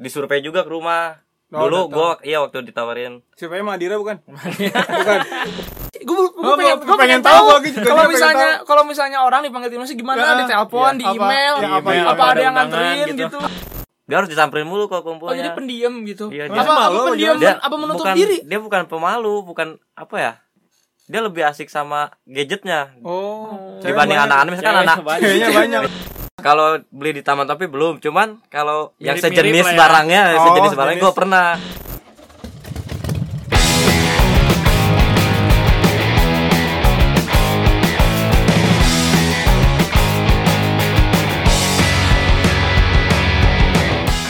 disurvei juga ke rumah. Oh, Dulu gua iya waktu ditawarin. Siapa yang Madira bukan? bukan. gue Oh, pengen, gua pengen pengen tahu, tahu kalau misalnya kalau misalnya orang dipanggil timnas gimana Ya, di telepon ya, di apa- email ya, apa- apa, apa ada ada yang nganterin gitu. gitu Dia harus disamperin mulu kalau oh kumpulnya. jadi pendiam gitu Iya, apa dia apa malu, pendiam dia apa menutup bukan, diri Dia bukan pemalu, bukan apa ya? Dia lebih asik sama gadgetnya Oh. dibanding anak-anak misalkan anak. Kayaknya banyak. kalau beli di taman topi belum cuman kalau yang sejenis lah ya. barangnya Oh, sejenis barangnya jenis. gue pernah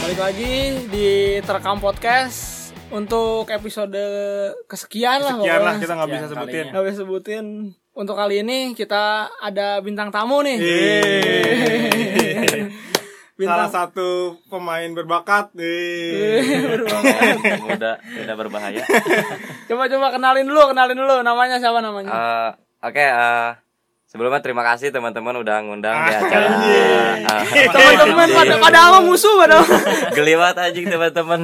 balik lagi di terekam podcast untuk episode kesekian lah Sekian lah pokoknya. kita nggak bisa sebutin. Nggak bisa sebutin untuk kali ini kita ada bintang tamu nih Yeay. Salah bintang satu pemain berbakat. Muda tidak berbahaya coba coba kenalin dulu kenalin dulu namanya siapa namanya Eh, oke eh, sebelumnya terima kasih teman-teman udah ngundang di acara Anjing. eh, teman-teman pada pada ama musuh pada geli banget anjing teman-teman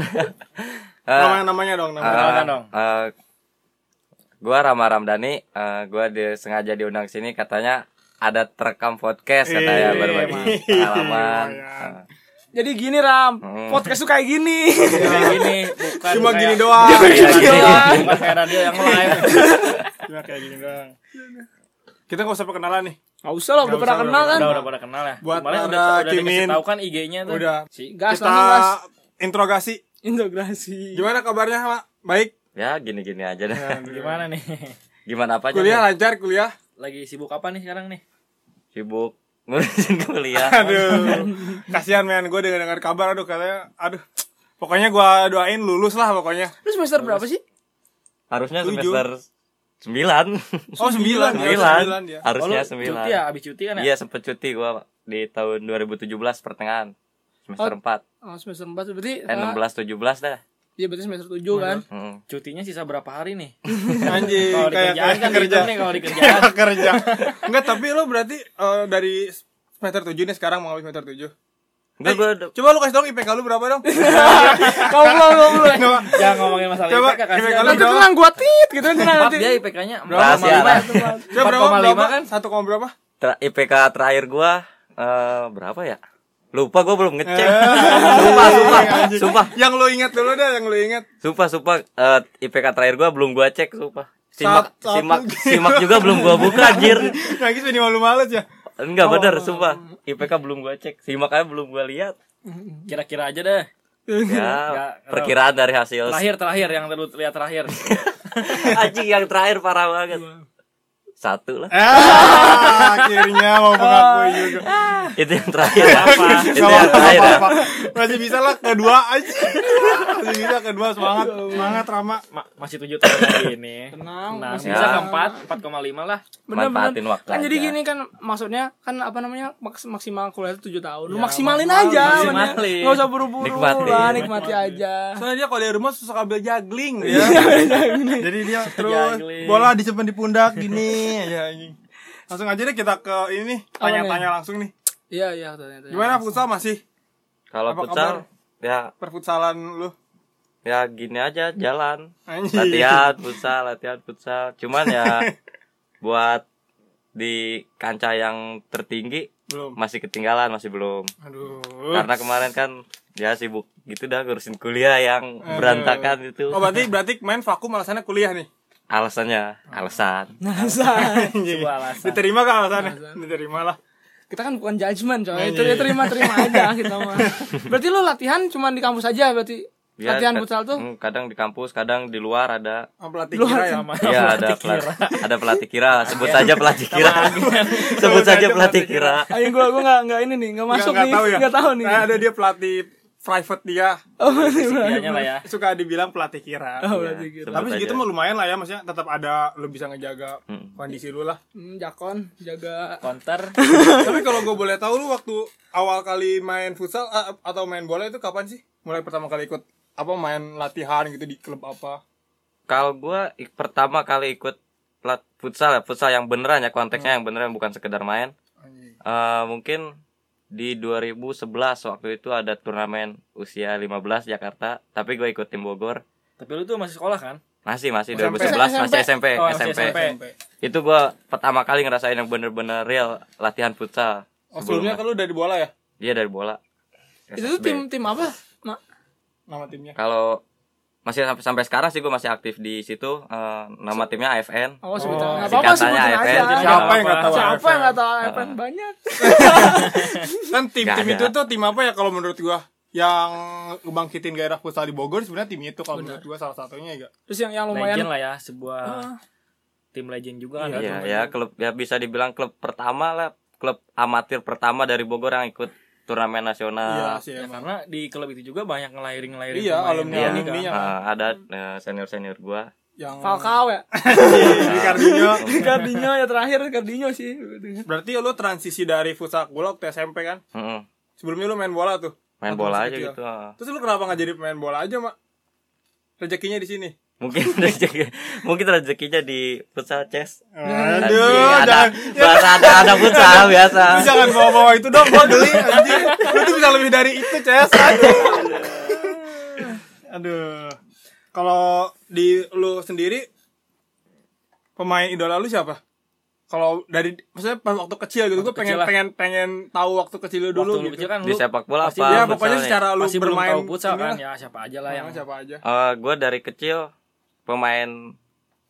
Eh, Namanya namanya dong namanya. Kenalkan dong. eh, gua Rama Ramdhani eh, gua disengaja diundang sini katanya ada terekam podcast katanya Ih, berbagi mantap. pengalaman Lumayan. Eh, jadi gini ram Hmm. podcast tuh kayak gini Kayak gini, bukan Cuma kayak- gini doang. Iya, Bukan gini. kayak- bukan kayak radio yang live. Cuma kayak gini doang. Kita nggak usah perkenalan nih. nggak usah lah udah pernah kenal kan Udah udah pada kenal ya. Buat Kemarin ada udah udah dikasih Kimin. tahu kan IG-nya tuh. Udah. si gas Kita langsung gas interogasi. integrasi Gimana kabarnya, Mak? Baik. Ya gini-gini aja deh Gimana nih? gimana apa aja Kuliah nih? lancar kuliah. Lagi sibuk apa nih sekarang nih? sibuk ngurusin kuliah Aduh. Kasihan men gue dengar dengar kabar aduh katanya aduh. Pokoknya gua doain lulus lah pokoknya. lu semester berapa sih harusnya Tujuh. semester sembilan Oh, sembilan. ya, sembilan sembilan ya. harusnya Oh, sembilan Cuti ya, abis cuti kan ya? iya sempet cuti gua di tahun 2017 pertengahan semester Oh. empat oh semester empat berarti eh enam belas tujuh belas dah iya berarti semester tujuh kan Hmm. Cutinya sisa berapa hari nih? Anjing, Kalau kayak kayak kan kerja. nih kalau dikerjaan. Kayak kerja. Enggak, tapi lo berarti eh, dari semester 7 nih sekarang mau semester 7. Enggak, gua udah- Coba lu kasih dong IPK lu berapa dong? kamu belum belum belum. Jangan ngomongin masalah Coba, IPK kasih IPK lu berapa? tenang gua tit gitu tenang nanti dia IPK-nya Rahasia lah. Coba berapa? 4,5 berapa? kan? 1, berapa? Ter- IPK terakhir gua eh, berapa ya lupa gua belum ngecek Eh, sumpah sumpah anjing. sumpah Yang lu ingat dulu dah, yang lu ingat. sumpah sumpah eh, IPK terakhir gua belum gua cek sumpah simak satu. simak simak juga belum gua buka anjir Nangis jadi malu-malu ya. enggak bener sumpah IPK belum gua cek simak aja belum gua lihat Kira-kira aja deh. ya perkiraan dari hasil Terakhir terakhir yang lu lihat terakhir. anjing yang terakhir parah banget satu lah Ah, akhirnya mau mengakui juga. itu yang terakhir apa itu yang terakhir apa-apa. Masih bisa lah kedua aja. Masih bisa kedua semangat. Semangat Rama. Ma- masih tujuh tahun lagi ini. Tenang, Nah, masih bisa Ya. ke empat, empat koma lima lah. bener bener manfaatin waktu kan jadi gini kan maksudnya kan apa namanya maks- maksimal kuliah itu tujuh tahun lu Ya, maksimalin maksimalin, aja maksimalin. nggak usah buru-buru Nikmatin. lah nikmati aja Soalnya dia kalau di rumah susah ambil juggling ya. Jadi dia terus bola disimpan di pundak gini aja anjing. Langsung aja deh kita ke ini nih, nih? tanya-tanya langsung nih. iya iya Gimana futsal masih? kalau futsal ya Perfutsalan lu? ya gini aja jalan Anjing. latihan futsal latihan futsal cuman ya buat di kancah yang tertinggi Belum. masih ketinggalan masih belum Aduh. karena kemarin kan ya sibuk gitu dah ngurusin kuliah yang berantakan itu Oh berarti berarti main vakum alasannya kuliah nih. alasannya alasan. Anjing. Sebuah alasan. Diterima gak alasannya? Diterima lah. kita kan bukan judgement coy. Iya, itu iya. ya terima terima aja kita mah. Berarti lu latihan cuma di kampus aja berarti Ya, latihan futsal tuh? hmm, kadang di kampus kadang di luar ada. Sama pelatih Lu kira ya. Sama. Ya ada pelatih ada pelatih kira. Sebut saja pelatih kira. Sebut saja pelatih kira. Ayo gua gua nggak nggak ini nih nggak masuk nih. nggak tahu ya. nggak tahu nih. Nah, ada dia pelatih private dia. oh Sekiannya lah ya. Suka dibilang pelatih kira. oh Iya, berarti gitu sebut Tapi segitu mah lumayan lah ya maksudnya tetap ada lu bisa ngejaga Hmm. kondisi lu lah. hmm, jakon jaga Counter. Tapi kalau gue boleh tahu lu waktu awal kali main futsal ah, atau main bola itu kapan sih? Mulai pertama kali ikut apa main latihan gitu di klub apa? kalau gua ik- pertama kali ikut plat futsal ya futsal yang beneran ya konteksnya yang beneran bukan sekedar main. Eh, mungkin di 2011 waktu itu ada turnamen usia 15 Jakarta tapi gue ikut tim Bogor Tapi lu tuh masih sekolah kan? masih masih SMP. 2011 masih SMP Oh, masih SMP. SMP. SMP. itu gue pertama kali ngerasain yang bener-bener real latihan futsal Oh, sebelumnya kan lu dari bola ya? dia dari bola Itu tuh SSB. tim tim apa? Nah, Nama timnya. kalau masih sampai sampai sekarang sih gue masih aktif di situ Eh, nama timnya AFN oh sebutin. Oh, Enggak apa-apa sebutin AFN. aja. Siapa yang nggak tahu? Siapa AFN? yang nggak tahu AFN banyak. Kan tim tim ada. itu tuh tim apa ya kalau menurut gua? Yang ngebangkitin gairah futsal di Bogor sebenarnya tim itu kalau menurut gua salah satunya ya. Terus yang yang Legend lumayan lah ya, sebuah Ah. tim legend juga kan. Iya ya klub ya bisa dibilang klub pertama lah klub amatir pertama dari Bogor yang ikut turnamen Iya nasional sih Ya, karena di klub itu juga banyak ngelahirin ngelahirin Iya, alumni- Iya, alumninya. eh, ada senior senior gua Yang Falcao ya. Ricardinho. Ricardinho ya terakhir Ricardinho sih. Berarti lu transisi dari futsal bola waktu SMP kan? Mm-mm. Sebelumnya lu main bola tuh. main bola aja kecil. gitu eh. Terus lu kenapa nggak jadi pemain bola aja, Mak? Rezekinya di sini. Mungkin rezeki mungkin rezekinya di futsal chess Aduh, Anjing, ada bahasa ada ada futsal biasa lu jangan bawa-bawa itu dong, gua geli anjing. Lu tuh bisa lebih dari itu, Ces. anjing. Aduh. Kalau di lu sendiri pemain idola lu siapa? Kalau dari maksudnya pas waktu kecil gitu, gue Waktu pengen kecil lah. pengen pengen tahu waktu kecil lu dulu Waktu gitu. kecil kan di lu sepak bola pasti apa ya futsal pokoknya secara lu masih belum bermain tahu futsal kan ya siapa aja lah yang Nah, siapa aja? Eh, gue dari kecil pemain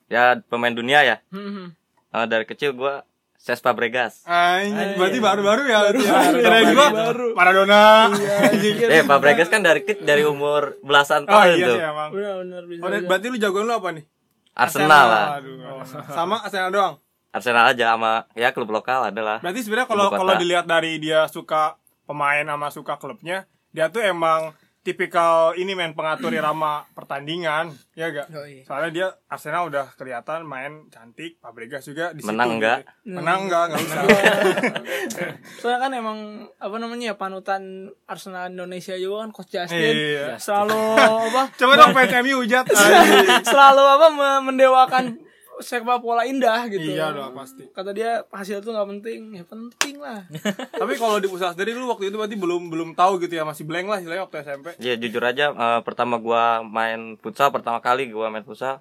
ya pemain dunia ya Hmm. Eh, dari kecil gue Ses Fabregas Anjing, berarti baru-baru ya. Baru, baru, Kirain gua baru. Maradona. eh Fabregas kan dari ke- dari umur belasan Oh tahun iya tuh sih emang. Benar benar bisa. Oh, berarti lu jagoan lu apa nih? Arsenal lah Aduh. Sama Arsenal doang. Arsenal aja sama ya klub lokal adalah Berarti sebenarnya kalau kalau dilihat dari dia suka pemain sama suka klubnya, dia tuh emang tipikal ini men pengatur irama pertandingan, ya gak? Soalnya dia Arsenal udah kelihatan main cantik, Fabregas juga di situ Menang enggak? Menang enggak? Enggak usah. Soalnya kan emang apa namanya ya panutan Arsenal Indonesia juga kan Coach Justin. Iya. Selalu apa? Coba dong fans MU hujat. Selalu apa me- mendewakan sepak bola indah gitu. Iya dong pasti. Kata dia hasil tuh nggak penting, ya penting lah. Tapi kalau di pusat sendiri lu waktu itu berarti belum belum tahu gitu ya, masih blank lah istilahnya waktu SMP. ya jujur aja eh, pertama gua main futsal pertama kali gua main futsal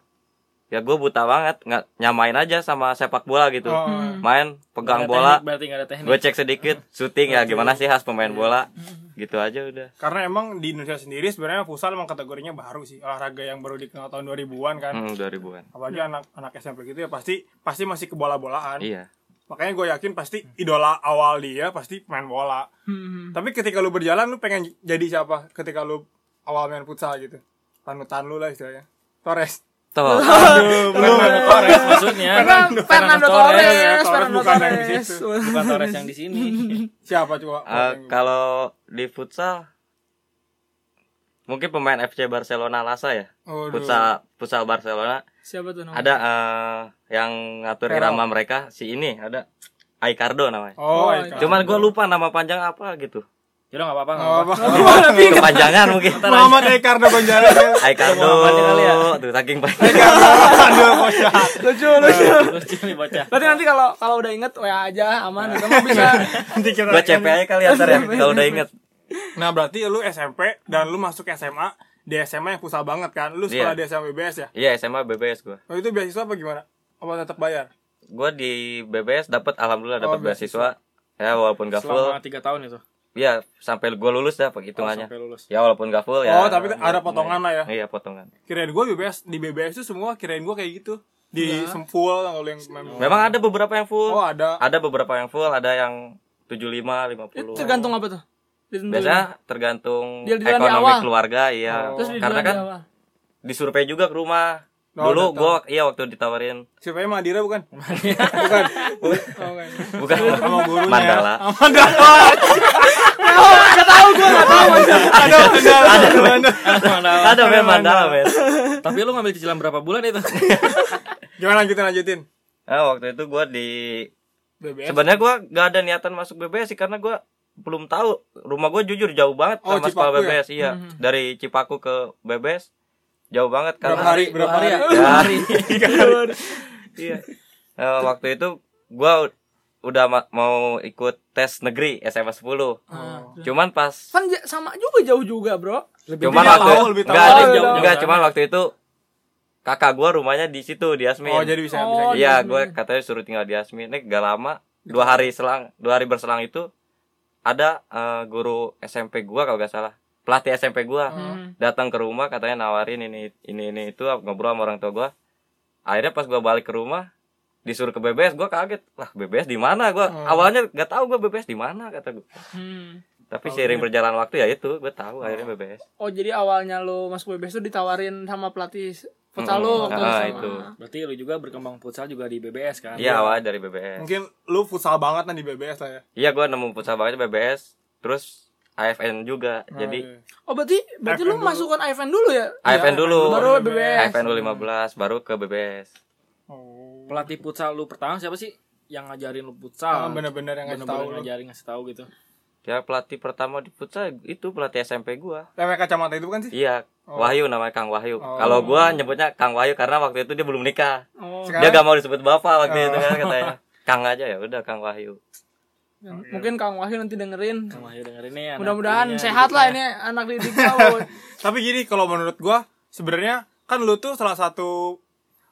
ya gue buta banget nggak nyamain aja sama sepak bola gitu Oh. main pegang ada bola teknik, berarti nggak ada teknik gue cek sedikit syuting ya gimana sih khas pemain bola gitu aja udah Karena emang di Indonesia sendiri sebenarnya futsal emang kategorinya baru sih, olahraga yang baru dikenal tahun 2000-an kan. hmm, 2000-an Apalagi anak-anak SMP gitu ya pasti pasti masih ke bola-bolaan. iya Makanya gue yakin pasti idola awal dia pasti main bola. Hmm. Tapi ketika lu berjalan lu pengen jadi siapa ketika lu awal main futsal gitu? Panutan lu lah istilahnya. Torres. Tuh Aduh, belum Fernando Torres maksudnya Fernando, Fernando Torres. Fernando bukan yang di Torres. situ. bukan Torres yang di sini Siapa coba? Eh, kalau di futsal mungkin pemain FC Barcelona Lasa ya futsal futsal Barcelona Siapa tuh namanya? ada eh, yang ngatur Pero. irama mereka si ini ada Aicardo namanya Oh, Oh, Ika. cuman gue lupa nama panjang apa gitu Yaudah nggak apa-apa nggak Oh, apa-apa apa? kepanjangan mungkin Muhammad Ricardo Muhammadnya kali ya? tuh saking panjang Aduh, kocak. Lucu, lucu. lucu nih bocah Berarti nanti kalau kalau udah inget WA aja aman mah bisa. Nanti kita gue CP aja kali antar ya kalau udah inget Nah, berarti lu SMP dan lu masuk SMA di SMA yang futsal banget kan? Lu sekolah Iya. di SMA BBS ya? iya SMA BBS gue Oh, itu beasiswa apa gimana? Apa tetap bayar? gue di BBS dapat alhamdulillah dapat Oh, beasiswa ya walaupun gak full selama tiga tahun itu ya sampai gue lulus dah Oh, hitungannya sampai lulus ya walaupun gak full ya Oh, tapi ada potongan lah ya. iya potongan Kirain gua BBS di BBS itu semua kirain gua kayak gitu. Di sempul kalau yang memang. memang ada beberapa yang full Oh, ada. ada beberapa yang full ada yang 75 Itu 50 tergantung apa tuh? Biasanya tergantung di ekonomi keluarga iya Terus di karena di kan awal. disurvei juga ke rumah Oh, dulu gua iya waktu ditawarin Siapa yang Madira bukan? Oh, kan. bukan Sama gurunya. Mandala Mandala. Oh, enggak tahu gua enggak tahu. Ada Mandala. Ada Mandala. ada men Mandala men tapi lu ngambil cicilan berapa bulan itu Gimana lanjutin lanjutin? nah, waktu itu gua di BBS. sebenarnya gua gak ada niatan masuk BBS sih karena gua belum tahu rumah gua jujur jauh banget Oh, sama sekolah Cipaku ya? BBS iya dari Cipaku ke BBS jauh banget Berapa karena hari? Berapa hari? Ya, iya Eh, waktu itu gua udah ma- mau ikut tes negeri SMA 10. Ah, Cuman pas kan sama juga jauh juga bro Lebih cuman waktu tahu, lebih tahu. enggak, Oh, tahu. enggak, cuman waktu itu kakak gua rumahnya di situ di Asmin. Oh, jadi bisa bisa Oh, gitu. Iya, gue katanya suruh tinggal di Asmin. Ini gak lama, dua hari selang, dua hari berselang itu ada eh, guru SMP gua kalau gak salah, pelatih SMP gua Hmm. datang ke rumah katanya nawarin ini ini ini itu ngobrol sama orang tua gua. Akhirnya pas gua balik ke rumah disuruh ke BBS gua kaget lah BBS di mana gua Hmm. awalnya gak tahu gua BBS di mana kata gua Hmm. tapi seiring berjalan waktu ya itu gua tahu akhirnya BBS oh jadi awalnya lo masuk BBS tuh ditawarin sama pelatih futsal lo waktu Ah, SMA. itu. Berarti lu juga berkembang futsal juga di BBS kan? iya awalnya dari BBS Mungkin lu futsal banget kan di BBS lah ya. iya gua nemu futsal banget di BBS terus AFN juga jadi iya. oh berarti berarti AFN lo dulu. masukkan AFN dulu ya AFN dulu baru BBS AFN dulu 15 baru ke BBS Oh. Pelatih futsal lu pertama siapa sih? Yang ngajarin lu Ah, futsal. bener-bener yang ngasih tahu lu. ngajarin ngasih tahu gitu. ya pelatih pertama di futsal itu pelatih SMP gua Yang kacamata itu kan sih? iya Oh. Wahyu namanya Kang Wahyu Oh. kalau gua nyebutnya Kang Wahyu karena waktu itu dia belum nikah oh dia gak mau disebut bapak waktu Oh. itu kan katanya Kang aja ya udah Kang Wahyu mungkin Kang Wahyu nanti dengerin Kang Wahyu dengerin nih. mudah-mudahan sehat lah ini anak didiknya lo Tapi gini kalau menurut gua sebenarnya kan lu tuh salah satu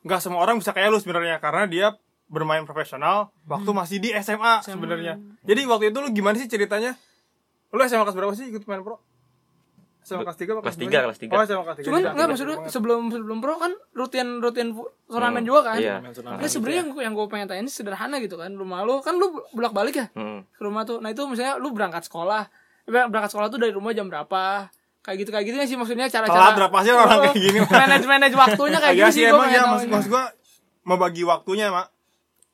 nggak semua orang bisa kayak lu sebenarnya karena dia bermain profesional waktu masih di SMA sebenarnya. Jadi waktu itu lu gimana sih ceritanya? Lu SMA kelas berapa sih ikut main pro? SMA kelas 3 apa Kelas dua tiga, sih? kelas tiga. Oh, SMA kelas 3. cuman enggak maksudnya sebelum sebelum pro kan rutin rutin turnamen juga kan iya Nah sebenarnya yang, yang gue pengen tanya ini sederhana gitu kan rumah lu kan lu bolak balik ya Hmm. ke rumah tuh nah itu misalnya lu berangkat sekolah ber- berangkat sekolah tuh dari rumah jam berapa kayak gitu kayak gitu sih maksudnya cara cara Telat berapa sih orang kayak gini, Mak? manage manage waktunya kayak Iya gitu sih gue emang pengen ya maksud, maksud gua membagi waktunya, Mak.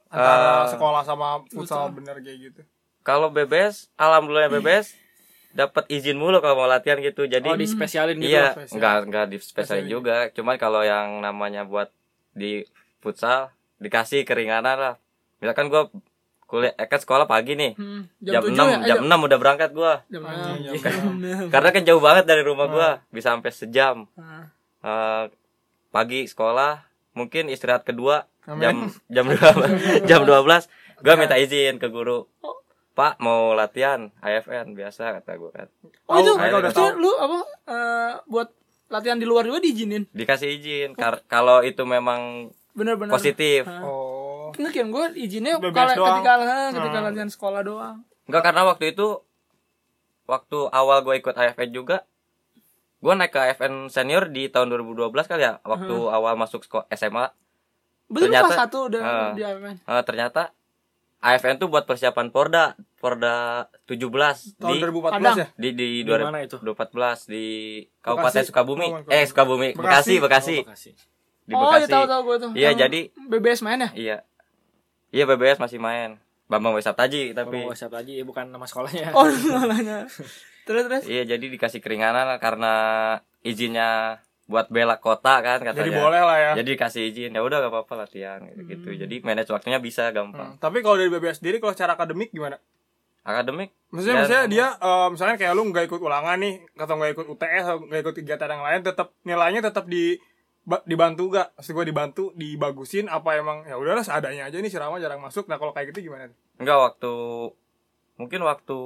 Antara Eh, sekolah sama futsal bener kayak gitu. kalau BBS alhamdulillah BBS dapat izin mulu kalau mau latihan gitu jadi Oh, dispesialin gitu. iya spesial. enggak enggak di spesialin Spesialin. juga cuman kalau yang namanya buat di futsal dikasih keringanan lah misalkan gua kuliah eh, kan sekolah pagi nih Hmm, jam, tujuh 6 ya? Jam 6 udah berangkat gua jam enam. jam Jam enam. karena kan jauh banget dari rumah gua bisa sampai sejam Nah, Eh, pagi sekolah mungkin istirahat kedua Amin. jam jam dua jam 12 gua minta izin ke guru Pak mau latihan AFN biasa kata gua kan oh itu Tahu, mereka udah tahu. lu apa eh, buat latihan di luar juga diizinin dikasih izin Kar- kalau itu memang bener-bener positif Oh. Enggak kan gue izinnya kalau doang. ketika ketika Hmm. latihan sekolah doang enggak karena waktu itu waktu awal gue ikut AFN juga gue naik ke AFN senior di tahun 2012 kali ya waktu awal masuk sekolah SMA Betul Ternyata- kelas satu udah Ah. di AFN. Eh, ternyata AFN tuh buat persiapan Porda Porda 17 Tahun di 2014 Padang. ya? di di Di mana itu? 2014 di Kabupaten Bekasi. Sukabumi. Oh, eh Sukabumi, Bekasi. Bekasi, Bekasi. Oh, Bekasi. Di oh iya Bekasi. tahu tahu gue tuh. Iya, Yang jadi- BBS main ya? Iya. Iya BBS masih main. Bambang Wesaptaji tapi Oh, siapa aja ya bukan nama sekolahnya. Oh malahnya. terus terus. iya jadi dikasih keringanan karena izinnya buat bela kota kan katanya. Jadi boleh lah ya. Jadi dikasih izin ya udah gak apa-apa latihan gitu, gitu. Jadi manage waktunya bisa Hmm, gampang. Tapi kalau dari BBS sendiri kalau secara akademik gimana? Akademik Maksudnya, Ya, maksudnya dia eh, misalnya kayak lu nggak ikut ulangan nih, atau nggak ikut UTS, atau nggak ikut kegiatan yang lain, tetap nilainya tetap di ba- dibantu gak? Maksud gue dibantu, dibagusin apa emang ya udahlah seadanya aja nih Sirama jarang masuk. Nah kalau kayak gitu gimana? enggak waktu mungkin waktu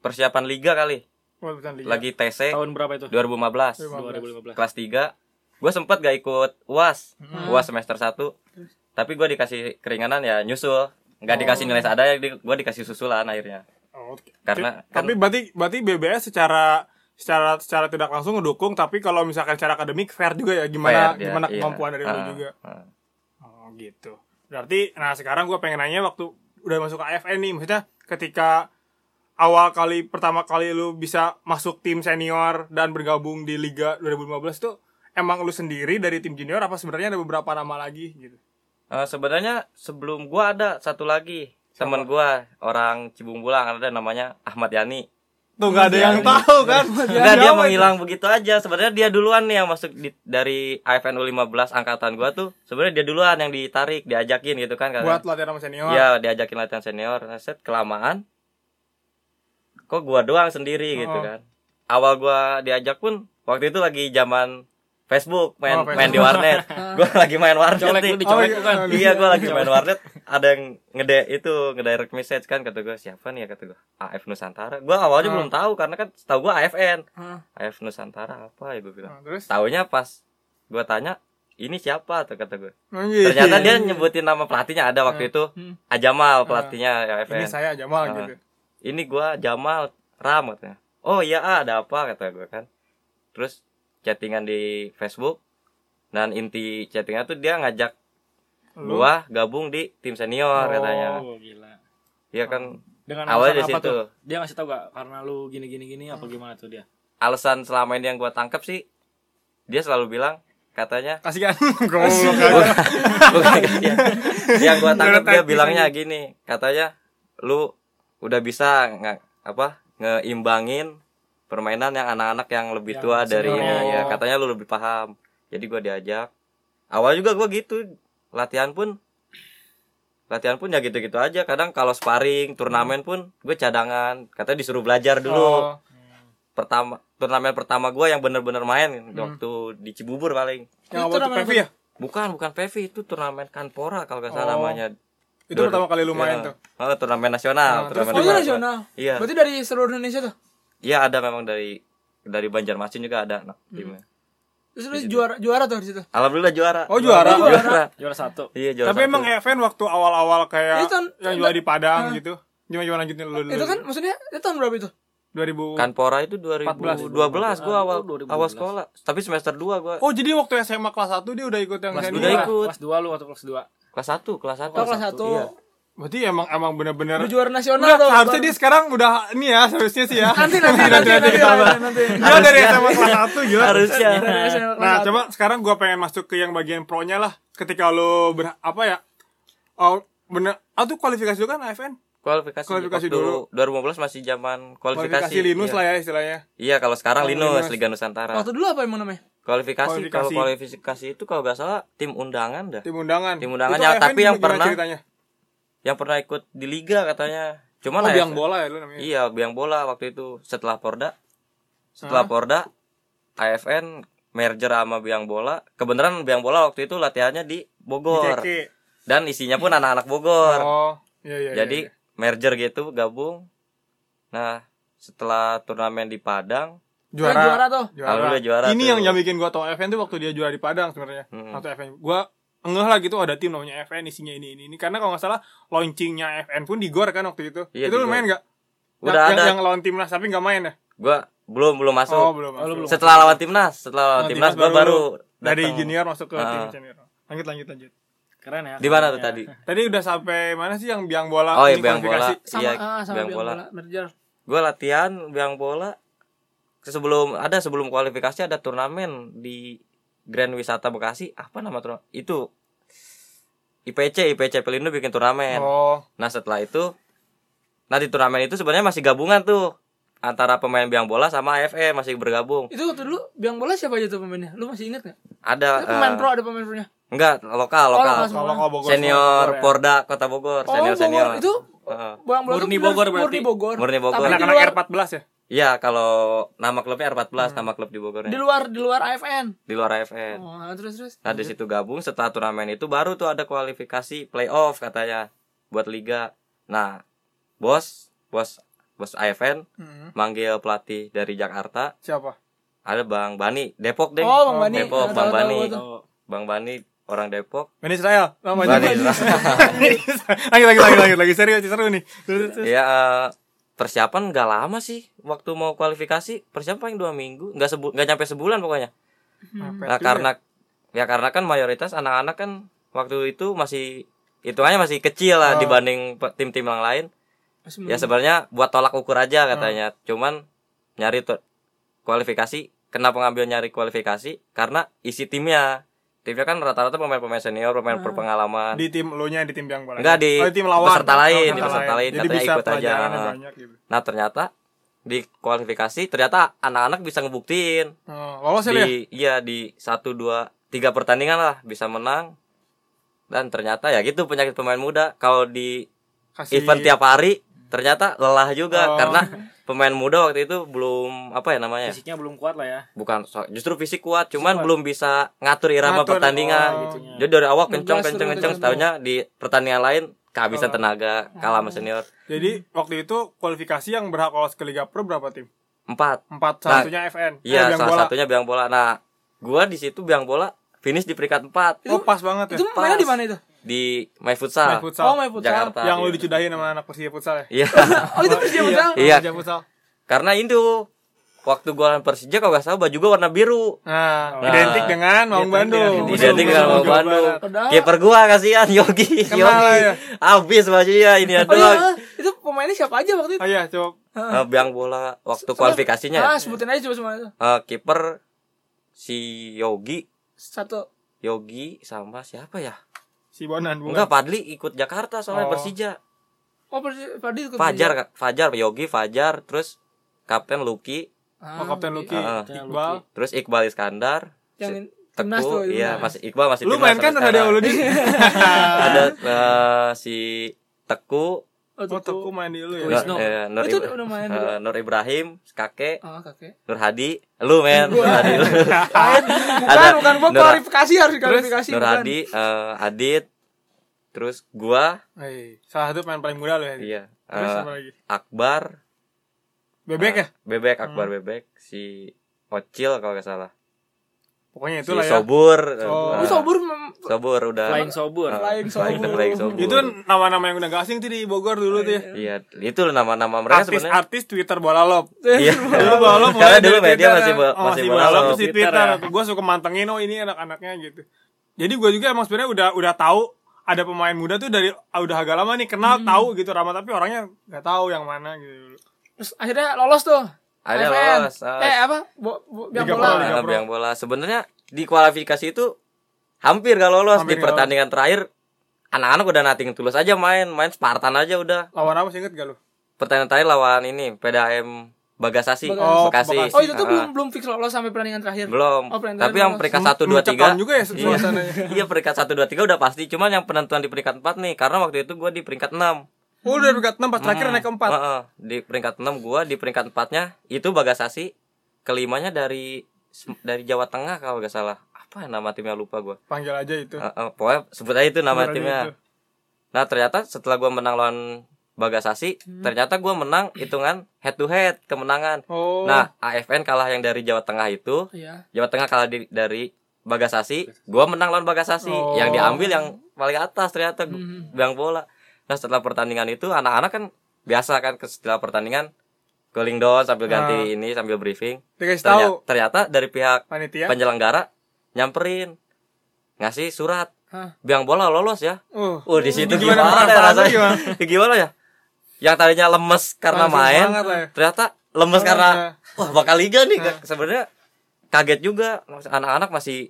persiapan liga kali. Bukan liga. Lagi TC Tahun berapa itu? 2015. 2015. 2015. kelas 3 gue sempet gak ikut uas Hmm. uas semester 1 tapi gue dikasih keringanan ya nyusul nggak Oh. dikasih nilai seadanya gue dikasih susulan akhirnya Oh, oke. Karena kan- tapi berarti berarti BBS secara secara secara tidak langsung ngedukung, tapi kalau misalkan secara akademik fair juga ya gimana Fair dia, gimana iya. kemampuan dari lu Ah, juga. ah. Oh gitu. Berarti, nah sekarang gue pengen nanya waktu udah masuk ke AFN nih, maksudnya ketika awal kali pertama kali lu bisa masuk tim senior dan bergabung di Liga 2015 tuh emang lu sendiri dari tim junior apa sebenarnya ada beberapa nama lagi gitu? Eh, sebenarnya sebelum gue ada satu lagi teman gue orang Cibungbulang ada namanya Ahmad Yani Tuh nggak ada yang tahu kan? Enggak dia menghilang begitu aja sebenarnya dia duluan nih yang masuk di, dari AFN U15 angkatan gue tuh sebenarnya dia duluan yang ditarik diajakin gitu kan buat karena latihan sama senior. Iya, diajakin latihan senior. Nah, set kelamaan. Kok gua doang sendiri gitu Oh. kan. Awal gua diajak pun waktu itu lagi zaman Facebook main Oh, Facebook. main di warnet. Gue lagi main warnet Colek nih. lu dicolek Oh, lu kan. iya. iya gue lagi main warnet. Ada yang ngede itu ngedirect message kan kata gue siapa nih? Ya kata gue AF Nusantara. Gue awalnya Ah. belum tahu karena kan tahu gue AFN Hah. AF Nusantara apa ya gue bilang. Nah, terus? Taunya pas gue tanya ini siapa? tuh kata gue Oh, iya. ternyata dia nyebutin nama pelatihnya ada waktu itu. Hmm. Ajamal pelatihnya ini AFN saya Jamal Ah. gitu. Ini gua Jamal Ram katanya. Oh iya ah, ada apa? kata gue kan. Terus chattingan di Facebook dan inti chattingnya tuh dia ngajak Lu? gua gabung di tim senior Oh. katanya gila. Iya kan Dengan Awalnya alasan di situ. tuh? Dia ngasih tau gak karena lu gini gini gini apa gimana tuh dia? alasan selama ini yang gua tangkap sih dia selalu bilang katanya kasihan goblok bukan yang gua tangkap dia bilangnya gini katanya lu udah bisa nggak apa ngeimbangin permainan yang anak-anak yang lebih Yang tua dari ini. Ya katanya lu lebih paham. Jadi gua diajak. Awal juga gua gitu. Latihan pun latihan pun ya gitu-gitu aja. Kadang kalau sparring turnamen pun gue cadangan. Katanya disuruh belajar dulu. Oh, pertama turnamen pertama gua yang bener-bener main waktu di Cibubur paling. Yang Itu namanya Pevi ya? Bukan bukan PV itu turnamen Kanpora kalau nggak salah Oh. namanya. Itu pertama kali lu main Ya. tuh? Oh, turnamen nasional, Nah, turnamen Oh itu Juga. nasional. Iya. Berarti dari seluruh Indonesia tuh. Iya, ada memang dari dari Banjarmasin juga ada nah, timnya. Terus lu juara juara tuh di situ. Alhamdulillah juara. Oh, juara. Juara. Juara satu. Iya, juara. tapi satu. emang event waktu awal-awal kayak Itu kan- yang jual di Padang gitu gimana gimana lanjutin lu dulu Itu kan maksudnya itu tahun berapa itu? 2000 Kanpora itu 2012 gua awal Oh, 2012. awal sekolah. Tapi semester 2 gua Oh jadi waktu SMA kelas 1 dia udah ikut yang Kelas senior. Udah dua. ikut. Kelas 2 lu waktu kelas 2. kelas 1, kelas 1. Oh, kelas satu. Iya. Berarti emang emang bener-bener juara nasional Udah, tuh. harusnya dia sekarang udah ini ya seharusnya sih ya. nanti nanti nanti nanti nanti. nanti. Dia dari SMA kelas 1 gila. Harusnya. Dari SMA kelas Nah, satu. coba sekarang gua pengen masuk ke yang bagian pro-nya lah. Ketika lo ber, apa ya? Oh, bener. Ah tuh kualifikasi dulu kan AFN? Kualifikasi, Kualifikasi waktu dulu. 2015 masih zaman kualifikasi. Kualifikasi Linus iya. lah ya istilahnya. Iya, kalau sekarang Oh, Linus, Linus. Liga Nusantara. Waktu dulu apa emang namanya? Kualifikasi, kalau Kualifikasi. kualifikasi itu kalau nggak salah tim undangan dah. Tim undangan. Tim undangan Itu yang- AFN tapi yang gimana pernah- ceritanya? Yang pernah ikut di liga katanya. Cuman Oh, AFN biang bola ya lu namanya. Iya, biang bola waktu itu setelah Porda. Setelah Porda, AFN merger sama biang bola. Kebenaran biang bola waktu itu latihannya di Di Bogor. KK. Dan isinya pun anak-anak Bogor. Oh, iya iya. Jadi iya, iya. merger gitu gabung. Nah, setelah turnamen di Padang, Juara, juara tuh. Alhamdulillah juara Ini tuh. yang yang bikin gua tau FN tuh waktu dia juara di Padang sebenarnya. Mm-mm. Waktu FN. Gua ngeh lah gitu ada tim namanya FN isinya ini ini ini karena kalau nggak salah launchingnya FN pun di Gor kan waktu itu. Iya, itu lu main nggak? Udah yang, ada. Yang, lawan timnas tapi nggak main ya? gua belum belum masuk. Oh, belum. Oh, lu masuk. belum. Setelah lawan timnas, setelah lawan Oh, timnas, timnas gua baru dari datang. junior masuk ke Ah. tim senior. Lanjut lanjut lanjut. Keren ya. Di mana tuh ya. tadi? Tadi udah sampai mana sih yang biang bola? Oh, iya, ini biang bola. kualifikasi? Sama Iya, ah, sama biang biang bola. bola. Merger. Gue latihan biang bola sebelum ada sebelum kualifikasi ada turnamen di Grand Wisata Bekasi apa nama turnamen itu IPC IPC Pelindo bikin turnamen Oh, nah setelah itu nah di turnamen itu sebenarnya masih gabungan tuh antara pemain biang bola sama AFE masih bergabung Itu waktu dulu biang bola siapa aja tuh pemainnya? Lu masih inget gak? ada Itu pemain eh, pro ada pemain pro nya. enggak lokal Oh, lokal lokal kalau kalau Bogor senior Bogor ya. Porda Kota Bogor Oh, senior senior Bogor itu Heeh. Bang bola Murni tuh Bogor Murni berarti. Bogor. Murni Bogor. Tapi di anak-anak luar, R14 ya? Iya kalau nama klubnya R14 nama klub di Bogornya di luar di luar AFN. di luar AFN Oh, terus terus. Nah di situ gabung setelah turnamen itu baru tuh ada kualifikasi playoff katanya buat liga. Nah bos bos bos AFN Hmm. manggil pelatih dari Jakarta Siapa? ada Bang Bani Depok deh. Oh, Bang Bani. Depok Tahu, Bang tahu, Bani tahu, tahu. Bang Bani orang Depok. Bani Israel. Bani lagi lagi lagi lagi lagi serius seru nih. Terus, terus. Ya persiapan nggak lama sih waktu mau kualifikasi persiapan paling dua minggu nggak sebu nggak nyampe sebulan pokoknya. Mepet Nah karena ya karena kan mayoritas anak-anak kan waktu itu masih hitungannya masih kecil lah Oh. dibanding tim-tim yang lain. Masih Ya sebenarnya buat tolak ukur aja katanya. Cuman nyari tuh kualifikasi. Kenapa ngambil nyari kualifikasi? Karena isi timnya. Timnya kan rata-rata pemain-pemain senior, pemain berpengalaman. di tim lo nya di tim biang bola. Enggak, di oh, tim lawan. peserta lain, Oh, di peserta lain. Jadi Katanya bisa ikut aja. banyak gitu. Nah ternyata di kualifikasi ternyata anak-anak bisa ngebuktiin Oh, lolos ya, di iya di satu dua tiga pertandingan lah bisa menang dan ternyata ya gitu penyakit pemain muda kalau di Kasih event tiap hari ternyata lelah juga Oh. karena pemain muda waktu itu belum apa ya namanya Fisiknya belum kuat lah ya. bukan so- justru fisik kuat cuman belum bisa ngatur irama Ngatur, pertandingan oh. Gitunya. jadi dari awal 16 kenceng kenceng kenceng ke setahunya di pertandingan lain kehabisan tenaga kalah sama senior Jadi waktu itu kualifikasi yang berhak lolos ke Liga Pro berapa tim? empat Empat, Nah, salah satunya FN. iya eh, Biang salah Bola. satunya biang bola nah gua di situ biang bola finish di peringkat empat Oh, pas banget ya. Itu mainnya di mana itu? Di My Futsal futsal. Oh, main futsal. Jakarta yang lu iya. dicudahin sama anak Persija futsal ya? iya Oh, itu Persija futsal. Iya. Persija futsal. karena itu waktu gua lawan Persija kalau nggak salah baju gua warna biru Nah, Nah. identik dengan Maung Bandung. identik dengan Maung Bandung kiper gua kasihan Yogi Kenal Yogi ya. habis bajunya ini ya Oh iya, doang itu pemainnya siapa aja waktu itu? Oh iya, coba. Eh, biang bola waktu kualifikasinya ya. Ah, sebutin aja coba semua itu. Eh, kiper si Yogi Satu. Yogi sama siapa ya Si Bonan bukan. enggak Padli ikut Jakarta soalnya Oh. Persija Oh, Persi- Fadli ikut Fajar Persija. Kak. Fajar Yogi Fajar terus Kapten Lucky Oh, Ah, Kapten oke. Lucky, Ah. Iqbal. terus Iqbal Iskandar Yang si- timnas tuh, Teku iya masih Iqbal masih Lu main kan ada di. ada eh, si Teku Oh, Oh, Teku. Main di lu ya. Nur, Wisnu. eh, Nur, Itu Ibra- udah main juga. Nur Ibrahim kakek Oh, kakek. Nur Hadi lu men Nur Hadi lu Bukan, bukan gua kualifikasi harus kualifikasi. Nur. Hadi eh, Adit terus gua Eh, salah satu pemain paling muda lu ya. iya Terus eh, apa lagi? Akbar Bebek ya? eh, Bebek Akbar Bebek si Ocil kalau nggak salah Pokoknya si itulah ya. Sobur Oh. Oh, Sobur Sobur udah Flying Sobur. eh, Flying Sobur. Flying Sobur. Itu nama-nama yang udah gak asing tuh di Bogor dulu tuh ya. iya itu nama-nama mereka sebenarnya Artis-artis Twitter bola lop. iya Dulu bola lop karena mulai dulu media masih bo- oh, masih bola terus di Twitter Twitter. ya. Gue suka mantengin oh ini anak-anaknya gitu. Jadi gue juga emang sebenarnya udah udah tahu ada pemain muda tuh dari ah, udah agak lama nih kenal tahu gitu Rama tapi orangnya nggak tahu yang mana gitu. Terus akhirnya lolos tuh. Akhirnya FN. lolos, lolos. Eh apa? Bo, bo, biang Liga bola. Pro, Liga Pro. biang bola sebenarnya di kualifikasi itu hampir gak lolos Hampir di pertandingan terakhir anak-anak udah nating tulus aja main main Spartan aja udah Lawan apa sih inget gak lu? pertandingan terakhir lawan ini PDAM Bagasasi Bagas- Oh, Bekasi Bekasi. Oh, itu tuh Ah, belum belum fix lolos sampai pertandingan terakhir. belum Oh, pertandingan tapi yang peringkat satu dua tiga juga ya iya, suasananya. iya peringkat satu dua tiga udah pasti cuman yang penentuan di peringkat empat nih karena waktu itu gue di peringkat enam Oh, udah peringkat 6 pas terakhir naik ke 4. Heeh, di peringkat 6 gua di peringkat 4-nya itu Bagasasi, kelimanya dari dari Jawa Tengah kalau nggak salah. Apa nama timnya lupa gua. Panggil aja itu. Heeh, pokoknya sebut aja itu nama aja timnya. itu. Nah, ternyata setelah gua menang lawan Bagasasi, ternyata gua menang hitungan head to head kemenangan. Oh. Nah, AFN kalah yang dari Jawa Tengah itu, Iya. Jawa Tengah kalah di- dari Bagasasi, gua menang lawan Bagasasi. Oh. Yang diambil yang paling atas ternyata biang bola. Nah, setelah pertandingan itu anak-anak kan biasa kan setelah pertandingan cooling down sambil ganti Ah. ini sambil briefing. dikasih Ternyata, tahu ternyata dari pihak panitia. penyelenggara nyamperin ngasih surat Hah. biang bola lolos ya. Uh. Oh, di situ Gimana gimana, ya rasanya? gimana? Gimana ya? Yang tadinya lemes karena Langsung main, ya. ternyata lemes karena Nah. wah bakal liga nih. Sebenarnya kaget juga anak-anak masih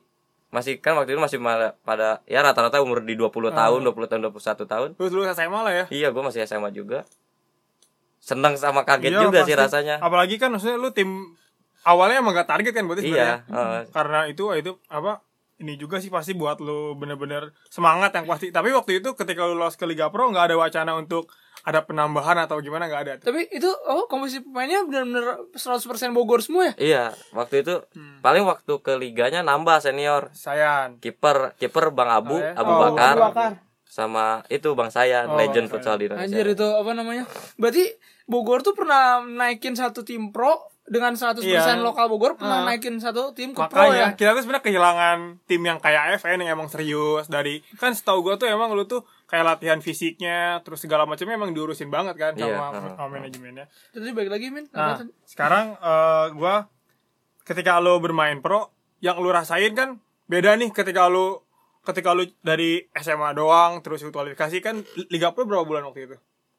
masih kan waktu itu masih pada, pada ya rata-rata umur di 20 Ah. tahun, 20 tahun, 21 tahun. Terus lu SMA lah ya. Iya, gue masih SMA juga. Seneng sama kaget Iya, juga sih pasti. rasanya. Apalagi kan maksudnya lu tim awalnya emang gak target kan berarti Iya, sebenarnya. eh. Karena itu itu apa ini juga sih pasti buat lu bener-bener semangat yang pasti. Tapi waktu itu ketika lu lolos ke Liga Pro nggak ada wacana untuk ada penambahan atau gimana nggak ada. Tapi itu oh komposisi pemainnya benar-benar 100% Bogor semua ya? Iya, waktu itu Hmm. paling waktu ke liganya nambah senior. Sayan. Kiper kiper Bang Abu, Oh, ya? Abu Oh, Bakar, Abu Bakar. sama itu Bang Sayan, Oh, legend Bang futsal di Indonesia. Anjir itu apa namanya? Berarti Bogor tuh pernah naikin satu tim pro dengan 100% Iya. lokal Bogor pernah Ah. naikin satu tim ke pro ya. Makanya kita tuh sebenarnya kehilangan tim yang kayak AFN yang emang serius dari kan setahu gua tuh emang lu tuh kayak latihan fisiknya terus segala macamnya emang diurusin banget kan Iya, sama, heeh. sama manajemennya. Jadi balik lagi Min. Nah, sekarang eh, gua ketika lo bermain pro, yang lu rasain kan beda nih ketika lu ketika lu dari SMA doang terus kualifikasi kan Liga Pro berapa bulan waktu itu?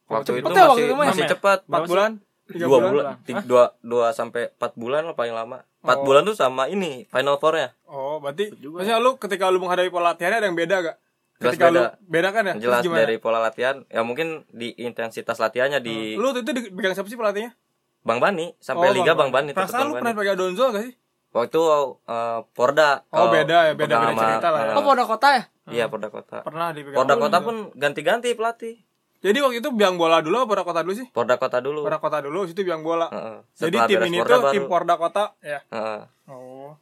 Waktu itu Cepet ya waktu masih itu mah ya? masih cepat. 4 Berapa sih? bulan? Tiga Dua bulan, tiga, dua, dua sampai empat bulan lah paling lama. Empat Oh. bulan tuh sama ini final four-nya. Oh, berarti maksudnya lu ketika lu menghadapi pola latihannya ada yang beda gak? Jelas Ketika beda. lu beda kan ya? Jelas gimana? dari pola latihan, ya mungkin di intensitas latihannya di Lu waktu itu dipegang siapa sih pelatihnya? Bang Bani sampai Oh, liga Bang Bani tetap Perasaan lu pernah pegang Donzo gak sih? Waktu eh, Porda. Oh, beda ya, beda- beda cerita lah ya. Oh, Polda Kota ya? Iya, Porda Kota. Pernah dipegang. Porda Kota pun ganti-ganti pelatih. Jadi waktu itu biang bola dulu apa Porda Kota dulu sih? Porda Kota dulu. Porda Kota dulu, situ biang bola. Heeh. Jadi tim ini Porda tuh tim Porda Kota ya. Heeh. Oh.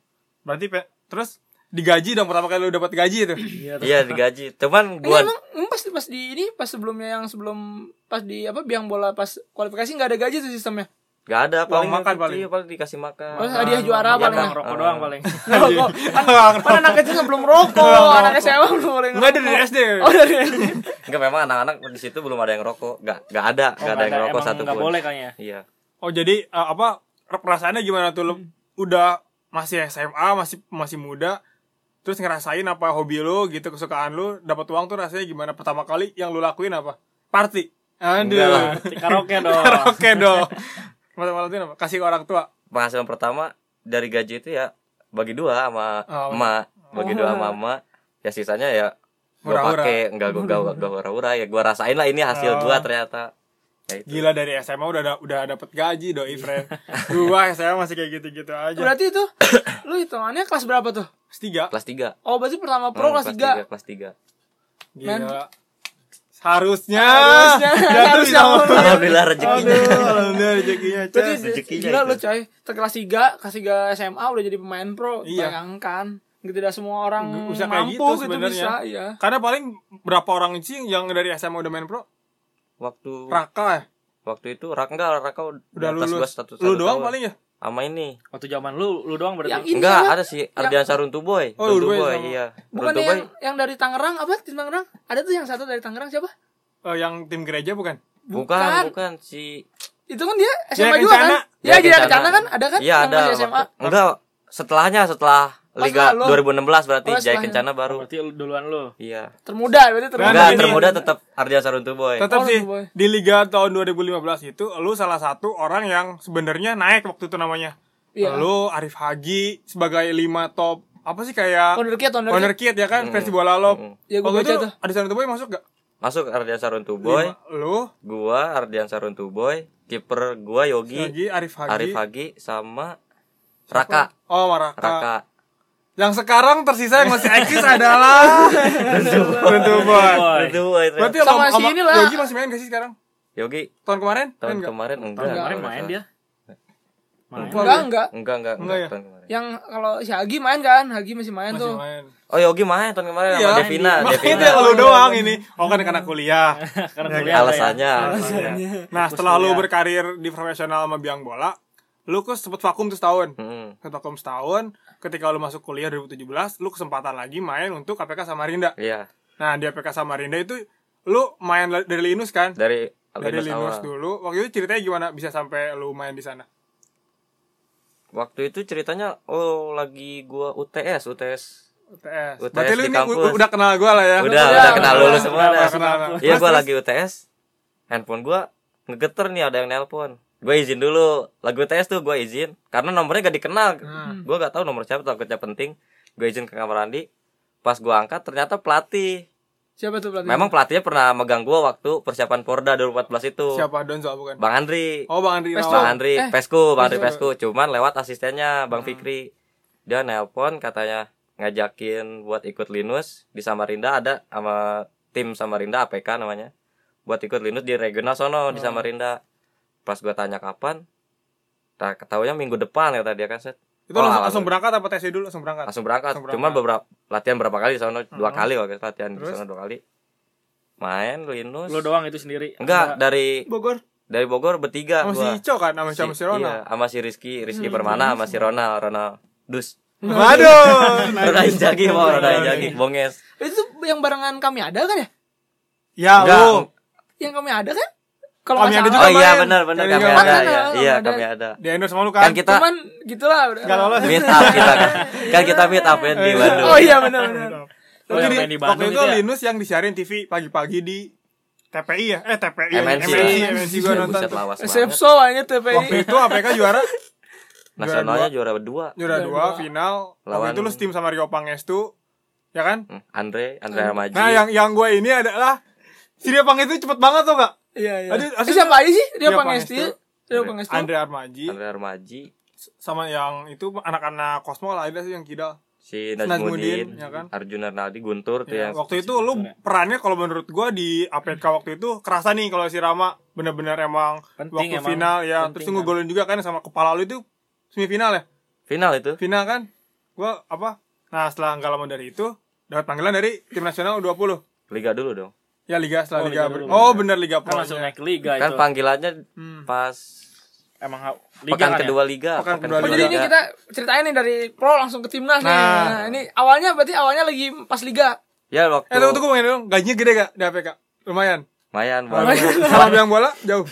Berarti pe- terus digaji dong pertama kali lu dapat gaji itu. Iya. Iya digaji. Cuman Gua emang, emang pas pas di ini pas sebelumnya yang sebelum pas di apa biang bola pas kualifikasi nggak ada gaji tuh sistemnya. gak ada paling makan paling. iya, paling dikasih makan. Oh, hadiah juara Iya, paling ya. Rokok Ah. doang paling. Rokok. Kan, kan anak kecil sebelum rokok, anak SMA belum boleh Enggak dari ngerokok. SD. Oh dari SD. Enggak memang anak-anak di situ belum ada yang rokok. Gak gak ada, Oh, gak ada yang rokok satu pun. boleh kayaknya. Iya. Oh, jadi eh, apa perasaannya gimana tuh lu udah masih SMA, masih masih muda terus ngerasain apa hobi lu gitu kesukaan lu dapat uang tuh rasanya gimana pertama kali yang lu lakuin apa party aduh Karaoke dong. oke dong malah apa kasih ke orang tua Penghasilan pertama dari gaji itu ya bagi dua sama Oh. emak, bagi dua sama emak. Ya sisanya ya gua Hura-hura. pakai enggak gua gua gua hura-hura ya gua rasain lah ini hasil Oh. gua ternyata. Ya itu. gila dari SMA udah da- udah dapet gaji doi friend gua SMA masih kayak gitu-gitu aja Berarti itu lu hitungannya kelas berapa tuh? kelas tiga Kelas 3. Oh berarti pertama pro kelas 3 Kelas 3. gila harusnya Harusnya, harusnya. Alhamdulillah rezekinya. Aduh, alhamdulillah rezekinya Berarti Cas. rezekinya gila itu. lu coy Ke kelas 3 Kelas 3 SMA udah jadi pemain pro Iya. Bayangkan Gitu tidak semua orang Bisa kayak mampu gitu gitu, sebenarnya. bisa iya. Karena paling berapa orang sih yang dari SMA udah main pro? Waktu Raka ya? waktu itu Raka enggak Raka Udah atas gua lulus. satu, Lu doang tahun. paling ya? sama ini. Waktu zaman lu, lu doang berarti. Yang ini Enggak, ada sih Ardian Saruntu Boy. Oh, Runtu Boy Boy, sama- iya. Bukan Runtu Boy. yang, yang dari Tangerang Apa tim Tangerang Ada tuh yang satu dari Tangerang siapa? Oh, yang tim gereja bukan? Bukan, Bukan. bukan si Itu kan dia SMA Jaya juga Kencana. kan? Ya Jaya Kencana kan ada kan? Iya, Yang ada. masih SMA. waktu- Enggak, setelahnya setelah Liga lu. 2016 berarti Oh, Jaya. Kencana baru. Berarti lu- duluan lu. Iya. Termuda berarti termuda. Enggak, termuda tetap Ardian Saruntu Boy. Tetap Oh, sih Boy. di Liga tahun 2015 itu lu salah satu orang yang sebenarnya naik waktu itu namanya. Iya. Lu Arif Haji sebagai lima top apa sih kayak Wonderkid, Wonderkid. Wonderkid ya kan Mm. versi bola lo. Ya, gua Waktu baca itu tuh. ada satu boy masuk gak? Masuk Ardian Saruntu Boy, Lima- Lu gua Ardian Saruntu Boy, kiper gua Yogi, Haji Arif Haji. Arif Hagi sama Raka. Oh, Maraka. Raka. Yang sekarang tersisa yang masih eksis adalah Runtu Boy. Itu Boy. Berarti Sama si inilah. Yogi masih main gak sih sekarang? Yogi Tahun kemarin? tahun Main kemarin enggak. Tahun kemarin kalau main dia. Main. Enggak, gue. enggak. Enggak, enggak, Enggak enggak, ya? tahun kemarin. Yang kalau si Hagi main kan? Hagi masih main Masih tuh. main. Oh, Yogi main tahun kemarin Iya, sama Devina, Makanya Devina. dia lu doang ini. Oh kan karena kuliah. Karena kuliah lo ya. Alasannya. Nah, setelah lu berkarir di profesional sama biang bola, lu kok sempet vakum tuh setahun. Hmm. Sempet vakum setahun, ketika lu masuk kuliah 2017, lu kesempatan lagi main untuk KPK Samarinda. Iya, Nah, di APK Samarinda itu lu main dari Linus kan? dari Dari Linus Linus awal. dulu. Waktu itu ceritanya gimana bisa sampai lu main di sana? Waktu itu ceritanya oh lagi gua UTS, UTS. UTS. UTS Berarti lu ini udah kenal gua lah ya. Udah, Udah, udah kenal udah, lulus semua. Iya, gua lagi UTS. Handphone gua ngegeter nih ada yang nelpon. Gue izin dulu. Lagi UTS tuh gue izin karena nomornya gak dikenal. Hmm. Gua gak tahu nomor siapa takutnya penting. Gue izin ke kamar mandi. Pas gua angkat ternyata pelatih. Siapa tuh pelatih? Memang pelatihnya pernah megang gua waktu persiapan Porda 2014 itu. Siapa Donzo bukan? Bang Andri. Oh, Bang Andri. Irawan. Bang Andri, Eh, Pesku, Bang Andri Pesku. Cuman lewat asistennya Bang Hmm. Fikri. Dia nelpon katanya ngajakin buat ikut Linus di Samarinda ada sama tim Samarinda APK namanya. Buat ikut Linus di regional sono di Hmm. Samarinda. Pas gua tanya kapan, tak ketahuinya minggu depan kata dia kan set. Itu Oh, langsung, langsung berangkat apa tesnya dulu langsung berangkat? Langsung berangkat. Langsung berangkat. Cuman beberapa latihan berapa kali di sono? Dua Hmm. kali waktu itu latihan di sono dua kali. Main Linus. Lu doang itu sendiri. Enggak, dari Bogor. dari Bogor bertiga Sama si. Ico kan, sama si, sama si Ronald. Iya, sama si Rizky, Rizky Permana, sama si Ronald, Ronald Dus. Waduh. Ronald Injagi mau Ronald Injagi, bonges. Itu yang barengan kami ada kan ya? Ya, Enggak. Yang kami ada kan? Kalau Kami ada juga Oh iya benar benar Jadi kami nggak ada main. ya. Kami Iya, ada. kami ada. Di endorse sama lu kan? Kan kita Cuman gitulah udah. Nggak lolos. meet up kita kan. Kan kita meet up ya di Bandung. Oh iya benar benar. Oh, Waktu, yang di, waktu itu ya? Linus yang disiarin TV pagi-pagi di TPI ya? Eh TPI ya, MNC. MNC, MNC gue nonton Buset tuh. lawas SF banget. so aja TPI. Waktu itu APK juara Nasionalnya juara dua. juara dua final. Waktu Lawan- itu lu tim sama Rio Pangestu, ya kan? Hmm, Andre, Andre Armaji. Nah yang yang gue ini adalah si Rio Pangestu cepet banget tuh gak? Iya iya. Aduh, Eh, siapa aja sih? Dia Pangestu. Pangestu. Dia Pangestu. Andre Armaji Andre Armaji. sama yang itu anak-anak Cosmo lah ada sih yang kidal. si Najmudin, ya kan? Arjuna Naldi, Guntur tuh Ya, yang waktu itu lu perannya kalau menurut gua di APK waktu itu kerasa nih kalau si Rama bener-bener emang Penting waktu emang. final ya Penting terus lu kan. ngegolin juga kan sama kepala lu itu semifinal ya final itu. final kan gua apa nah setelah nggak lama dari itu dapat panggilan dari tim nasional U20 Liga dulu dong. Ya liga setelah Oh, liga, Liga dulu. oh bener liga Kan pro langsung naik liga Kan itu. panggilannya Hmm. pas Emang ha- liga pekan kan ya? kedua liga. Pekan kedua Oh, Liga. jadi ini kita ceritain nih dari pro langsung ke timnas nih. Nah. Nah, ini awalnya berarti awalnya lagi pas liga. Ya waktu eh tunggu tunggu pengen dong gajinya gede gak di APK lumayan lumayan Bang. sama biang bola jauh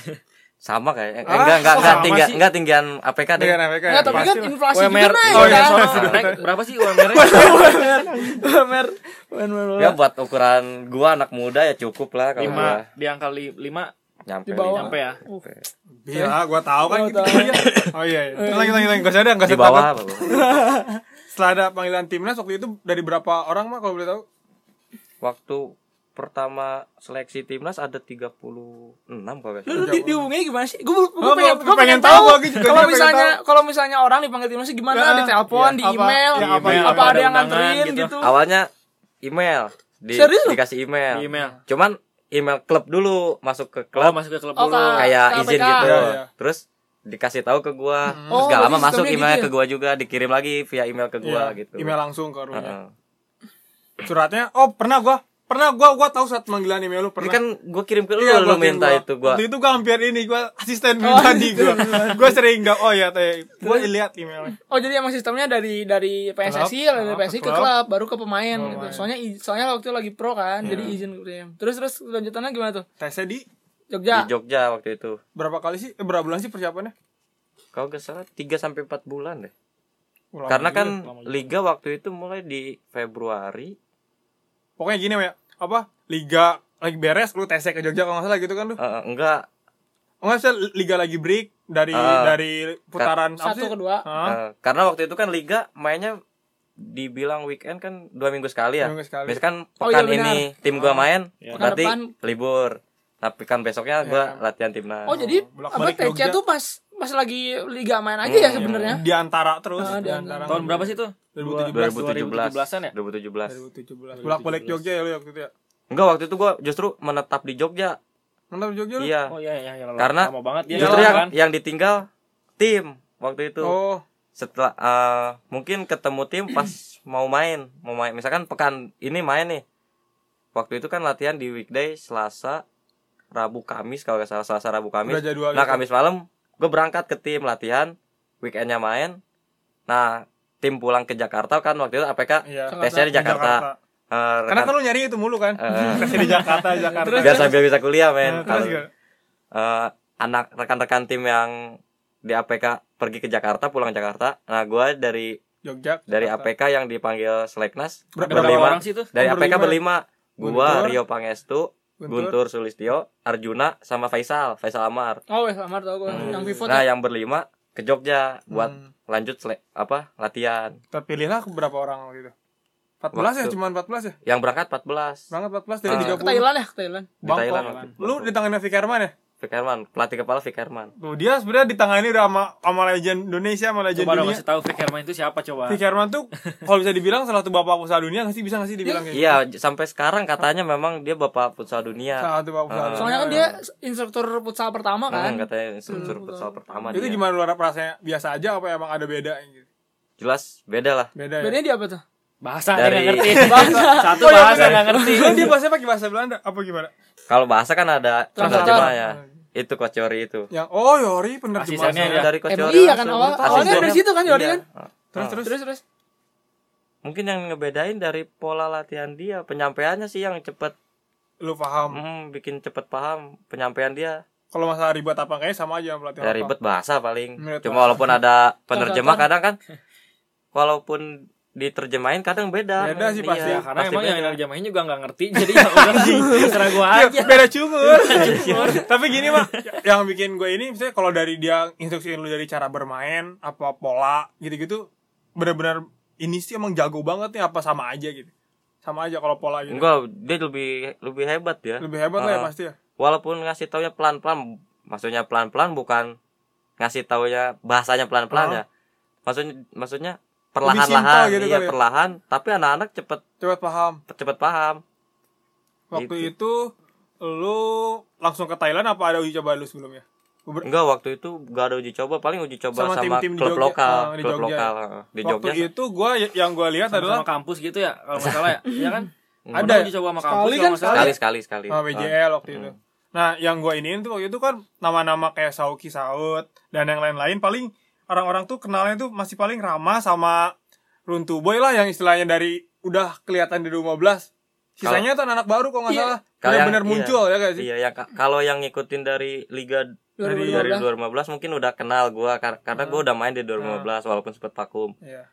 sama kayak eh, Ah, enggak enggak kok enggak sama tinggian sih? enggak tinggian APK deh. dengan APK ya Enggak, tapi kan inflasi UMR juga naik Oh, iya, kan. Oh, naik berapa sih UMR? UMR UMR Ya buat ukuran gua anak muda ya cukup lah kalau lima gua di angka li- lima nyampe Di bawah. nyampe ya. Iya, gua tahu kan gitu. Iya. Oh iya, iya. Lagi lagi lagi enggak ada enggak di bawah. Setelah ada panggilan timnas waktu itu dari berapa orang mah kalau boleh tahu? Waktu pertama seleksi timnas ada 36 kalau nggak Lu, lu salah. di, dihubungi gimana sih? Gue gue Oh, pengen, pengen pengen tahu, tahu. Kalau misalnya kalau misalnya orang dipanggil timnas gimana? Ya, di telepon, iya, di apa- email, ya, apa- apa, apa ada ada yang nganterin gitu. gitu. Awalnya email di Serius dikasih email. Di email. Cuman email klub dulu masuk ke Klub klub masuk ke klub Oh, dulu. Kayak ke izin gitu. Iya, iya. Terus dikasih tahu ke gua. Terus Oh, gak lama masuk sistemnya emailnya gitu ke gua juga, dikirim lagi via email ke gua Iya, gitu. Email langsung ke. Heeh. Suratnya oh pernah gua pernah gua gua tahu saat panggilan email lu Ini pernah. kan gua kirim ke lu, Iya, lu minta gua. itu gua. Waktu itu gua hampir ini gua asisten Oh, pribadi gua. Gua sering enggak oh ya teh. Gua lihat emailnya. Oh jadi emang sistemnya dari dari PSSI Klub. dari PSSI ke ke klub. baru ke pemain Oh, gitu. Soalnya soalnya waktu itu lagi pro kan, jadi izin kirim. Terus terus lanjutannya gimana tuh? Tesnya di Jogja. Di Jogja waktu itu. berapa kali sih? Eh, berapa bulan sih persiapannya? Kalau gak salah 3 sampai 4 bulan deh. Lama Karena juga. kan liga waktu itu mulai di Februari. Pokoknya gini ya. Apa? Liga lagi beres lu tesnya ke Jogja kalau nggak salah gitu kan lu. Eh, enggak Oh nggak bisa liga lagi break dari Ah. dari putaran Satu sih? kedua. Ah. Eh, karena waktu itu kan liga mainnya dibilang weekend kan dua minggu sekali ya. Dua minggu sekali. Misalkan Oh, pekan iya, benar. ini tim gua main, Iya. berarti libur. Tapi kan besoknya gua latihan timnas. Oh jadi bolak-balik apa TC tuh pas pas lagi liga main aja ya sebenarnya. di antara terus Ah, di di antara. antara Tahun berapa sih tuh? 2017 2017-an ya? 2017. 2017 bolak-balik Jogja ya lu waktu itu ya Enggak, waktu itu gua justru menetap di Jogja. mantap Jogja lu Iya. Oh iya iya iya. lama- Karena lama banget dia Justru yang kan. yang ditinggal tim waktu itu. oh Setelah eh, mungkin ketemu tim pas mau main, mau main. Misalkan pekan ini main nih. Waktu itu kan latihan di weekday Selasa, Rabu, Kamis kalau nggak salah Selasa, Rabu, Kamis. Nah itu. Kamis malam gue berangkat ke tim latihan, weekendnya main. Nah tim pulang ke Jakarta kan waktu itu APK iya tesnya di Jakarta. Eh, karena rekan- kan lu nyari itu mulu kan tesnya di Jakarta Jakarta biar sambil bisa kuliah men. Nah, terus eh, anak rekan-rekan tim yang di APK pergi ke Jakarta pulang ke Jakarta. Nah gue dari Jogja dari Jakarta. APK yang dipanggil Seleknas Ber- berlima. orang sih? Dari Oh, APK berlima. berlima. Gua Guntur, Rio Pangestu, Guntur Sulistyo, Arjuna sama Faisal, Faisal Amar. Oh wes selamat tau gue yang pivot. Nah, ya. yang berlima ke Jogja buat Hmm. lanjut sele- apa latihan. terpilihlah berapa orang waktu itu 14 ya Waktu- cuma 14 ya Yang berangkat 14 banget 14 dari Ah. ke 30 Thailand ya ke Thailand. di Bangkok. Thailand. waktu itu. lu di Vicky Herman ya Fik Herman, pelatih kepala Fik Herman. tuh dia sebenarnya ditangani udah sama sama legend Indonesia sama legend Coba dong dunia kasih tahu Vick Herman itu siapa coba. Vicky Herman tuh kalau bisa dibilang salah satu bapak usaha dunia nggak sih bisa nggak sih dibilang kayak gitu? Iya, j- sampai sekarang katanya memang dia bapak futsal dunia. salah satu bapak usaha Ah. dunia. Soalnya kan dia instruktur futsal pertama kan. Hmm, katanya instruktur futsal pertama itu dia. gimana luar rasanya biasa aja apa emang ada beda gitu Jelas beda lah. beda ya Bedanya dia apa tuh? Bahasa Dari- ngerti. Bahasa. Satu Oh, iya, bahasa nggak ngerti. Dia bahasa pakai bahasa Belanda apa gimana Kalau bahasa kan ada penerjemahnya. Itu Coach Yori itu. yang oh Yori penerjemah Asistennya saya. dia. Dari Coach Yori iya kan awal awalnya dari situ kan Yori Iya. kan. terus terus Terus terus. Mungkin yang ngebedain dari pola latihan dia, penyampaiannya sih yang cepet, lu paham hmm, bikin cepet paham penyampaian dia. kalau masalah ribet apa kayaknya sama aja pelatih Ya ribet bahasa paling. Cuma walaupun ada penerjemah kadang kan, walaupun diterjemahin kadang beda. Beda sih pasti. Ya, karena pasti emang yang beda. nerjemahin juga nggak ngerti jadi ya udah terserah gua Iya, aja. beda cungur. Tapi gini mah, yang bikin gue ini misalnya kalau dari dia instruksiin lu dari cara bermain, apa pola gitu-gitu, benar-benar ini sih emang jago banget nih apa sama aja gitu. Sama aja kalau pola gitu. Enggak, dia lebih lebih hebat ya. Lebih hebat lah ya Ah. pasti ya. Walaupun ngasih taunya pelan-pelan, maksudnya pelan-pelan bukan ngasih taunya bahasanya pelan-pelan Ah. ya. Maksudnya maksudnya perlahan-lahan gitu iya kali ya. perlahan tapi anak-anak cepet Coba paham. cepet paham Waktu Gitu. itu lu langsung ke Thailand apa ada uji coba lu sebelumnya? Beber- enggak waktu itu gak ada uji coba paling uji coba Sama sama, tim-tim di klub Jogja. lokal Ah, di klub Jogja. lokal ah. di Waktu Jogja itu gua yang gua lihat sama, adalah kampus gitu ya kalau nggak salah ya iya kan Ada Pernah ya? uji coba sama Sekali kampus kan, nggak salah sekali sekali sekali sama BJL waktu itu. Nah, yang gua iniin tuh waktu itu kan nama-nama kayak Sauki Saud dan yang lain-lain paling orang-orang tuh kenalnya tuh masih paling ramah sama Runtu Boy lah yang istilahnya dari udah kelihatan di 2015. Sisanya tuh anak baru kalau nggak Iya. salah. Kalau yang- Benar-benar iya. muncul ya gak sih? iya ka- kalau yang ngikutin dari liga dari 2015. 2015 mungkin udah kenal gua kar- karena gua udah main di 2015 walaupun sempet vakum Iya.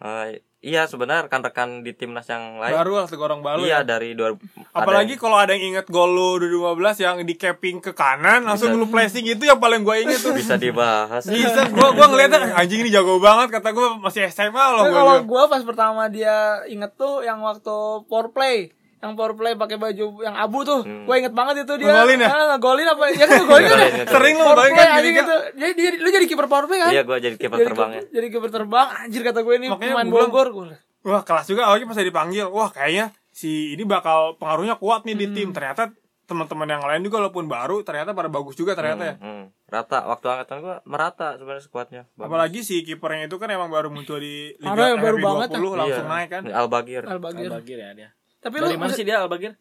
Eh, iya sebenarnya rekan-rekan di timnas yang lain Baru lah tegorong baru iya ya. dari dua Apalagi kalau ada yang inget gol lu 2015 yang di capping ke kanan langsung lu flashing itu yang paling gua inget tuh. bisa dibahas Bisa gua gua ngeliatnya "Ah, anjing ini jago banget kata gua masih SMA loh Nah, gua. kalau gua pas pertama dia inget tuh yang waktu power play yang power play pakai baju yang abu tuh. Hmm. gua inget banget itu dia. Ngegolin ya? Ah, ngegolin apa? Ya kan ngegolin kan Ngegolin, ngegolin. Sering lu power bayangin kan gitu jadi dia, lu jadi kiper power play kan? Iya gua jadi kiper jadi terbangnya kiper- jadi kiper terbang. Anjir kata gue ini Makanya pemain Bogor gua. Wah kelas juga awalnya pas dipanggil Wah kayaknya si ini bakal pengaruhnya kuat nih di Hmm. tim. Ternyata teman-teman yang lain juga walaupun baru ternyata pada bagus juga ternyata ya. Hmm, rata waktu angkatan gua merata sebenarnya skuadnya Bagus. Apalagi si kipernya itu kan emang baru muncul di Liga Parah ya, baru banget 20 langsung Iya. naik kan. Albagir Albagir Albagir ya dia tapi dari lu mana sih dia Albagir?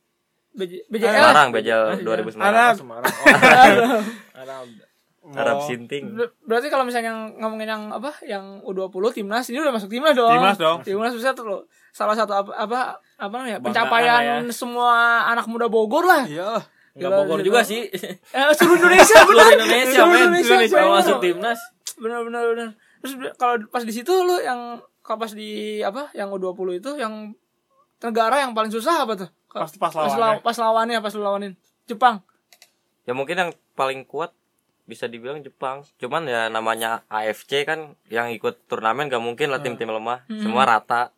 BJ, BJL Semarang Bejal Arab. 2009 Oh, Semarang. Oh Arab. Arab. Oh. Sinting. Ber- berarti kalau misalnya yang ngomongin yang apa yang U20 timnas ini udah masuk timnas dong. Timnas dong. timnas bisa tuh loh salah satu apa apa apa namanya pencapaian ya. semua anak muda Bogor lah. Iya. Lah nggak Gila, Bogor gila. juga sih. Eh, seluruh Indonesia benar. Seluruh Indonesia Seluruh men. Indonesia, bener. masuk timnas. Benar benar benar. Terus kalau pas di situ lu yang kalau pas di apa yang U20 itu yang negara yang paling susah apa tuh? Pas- pas pas, lawannya. law- pas lawannya pas lu lawanin. Jepang. Ya mungkin yang paling kuat bisa dibilang Jepang. Cuman ya namanya AFC kan yang ikut turnamen gak mungkin lah tim-tim lemah. Semua rata.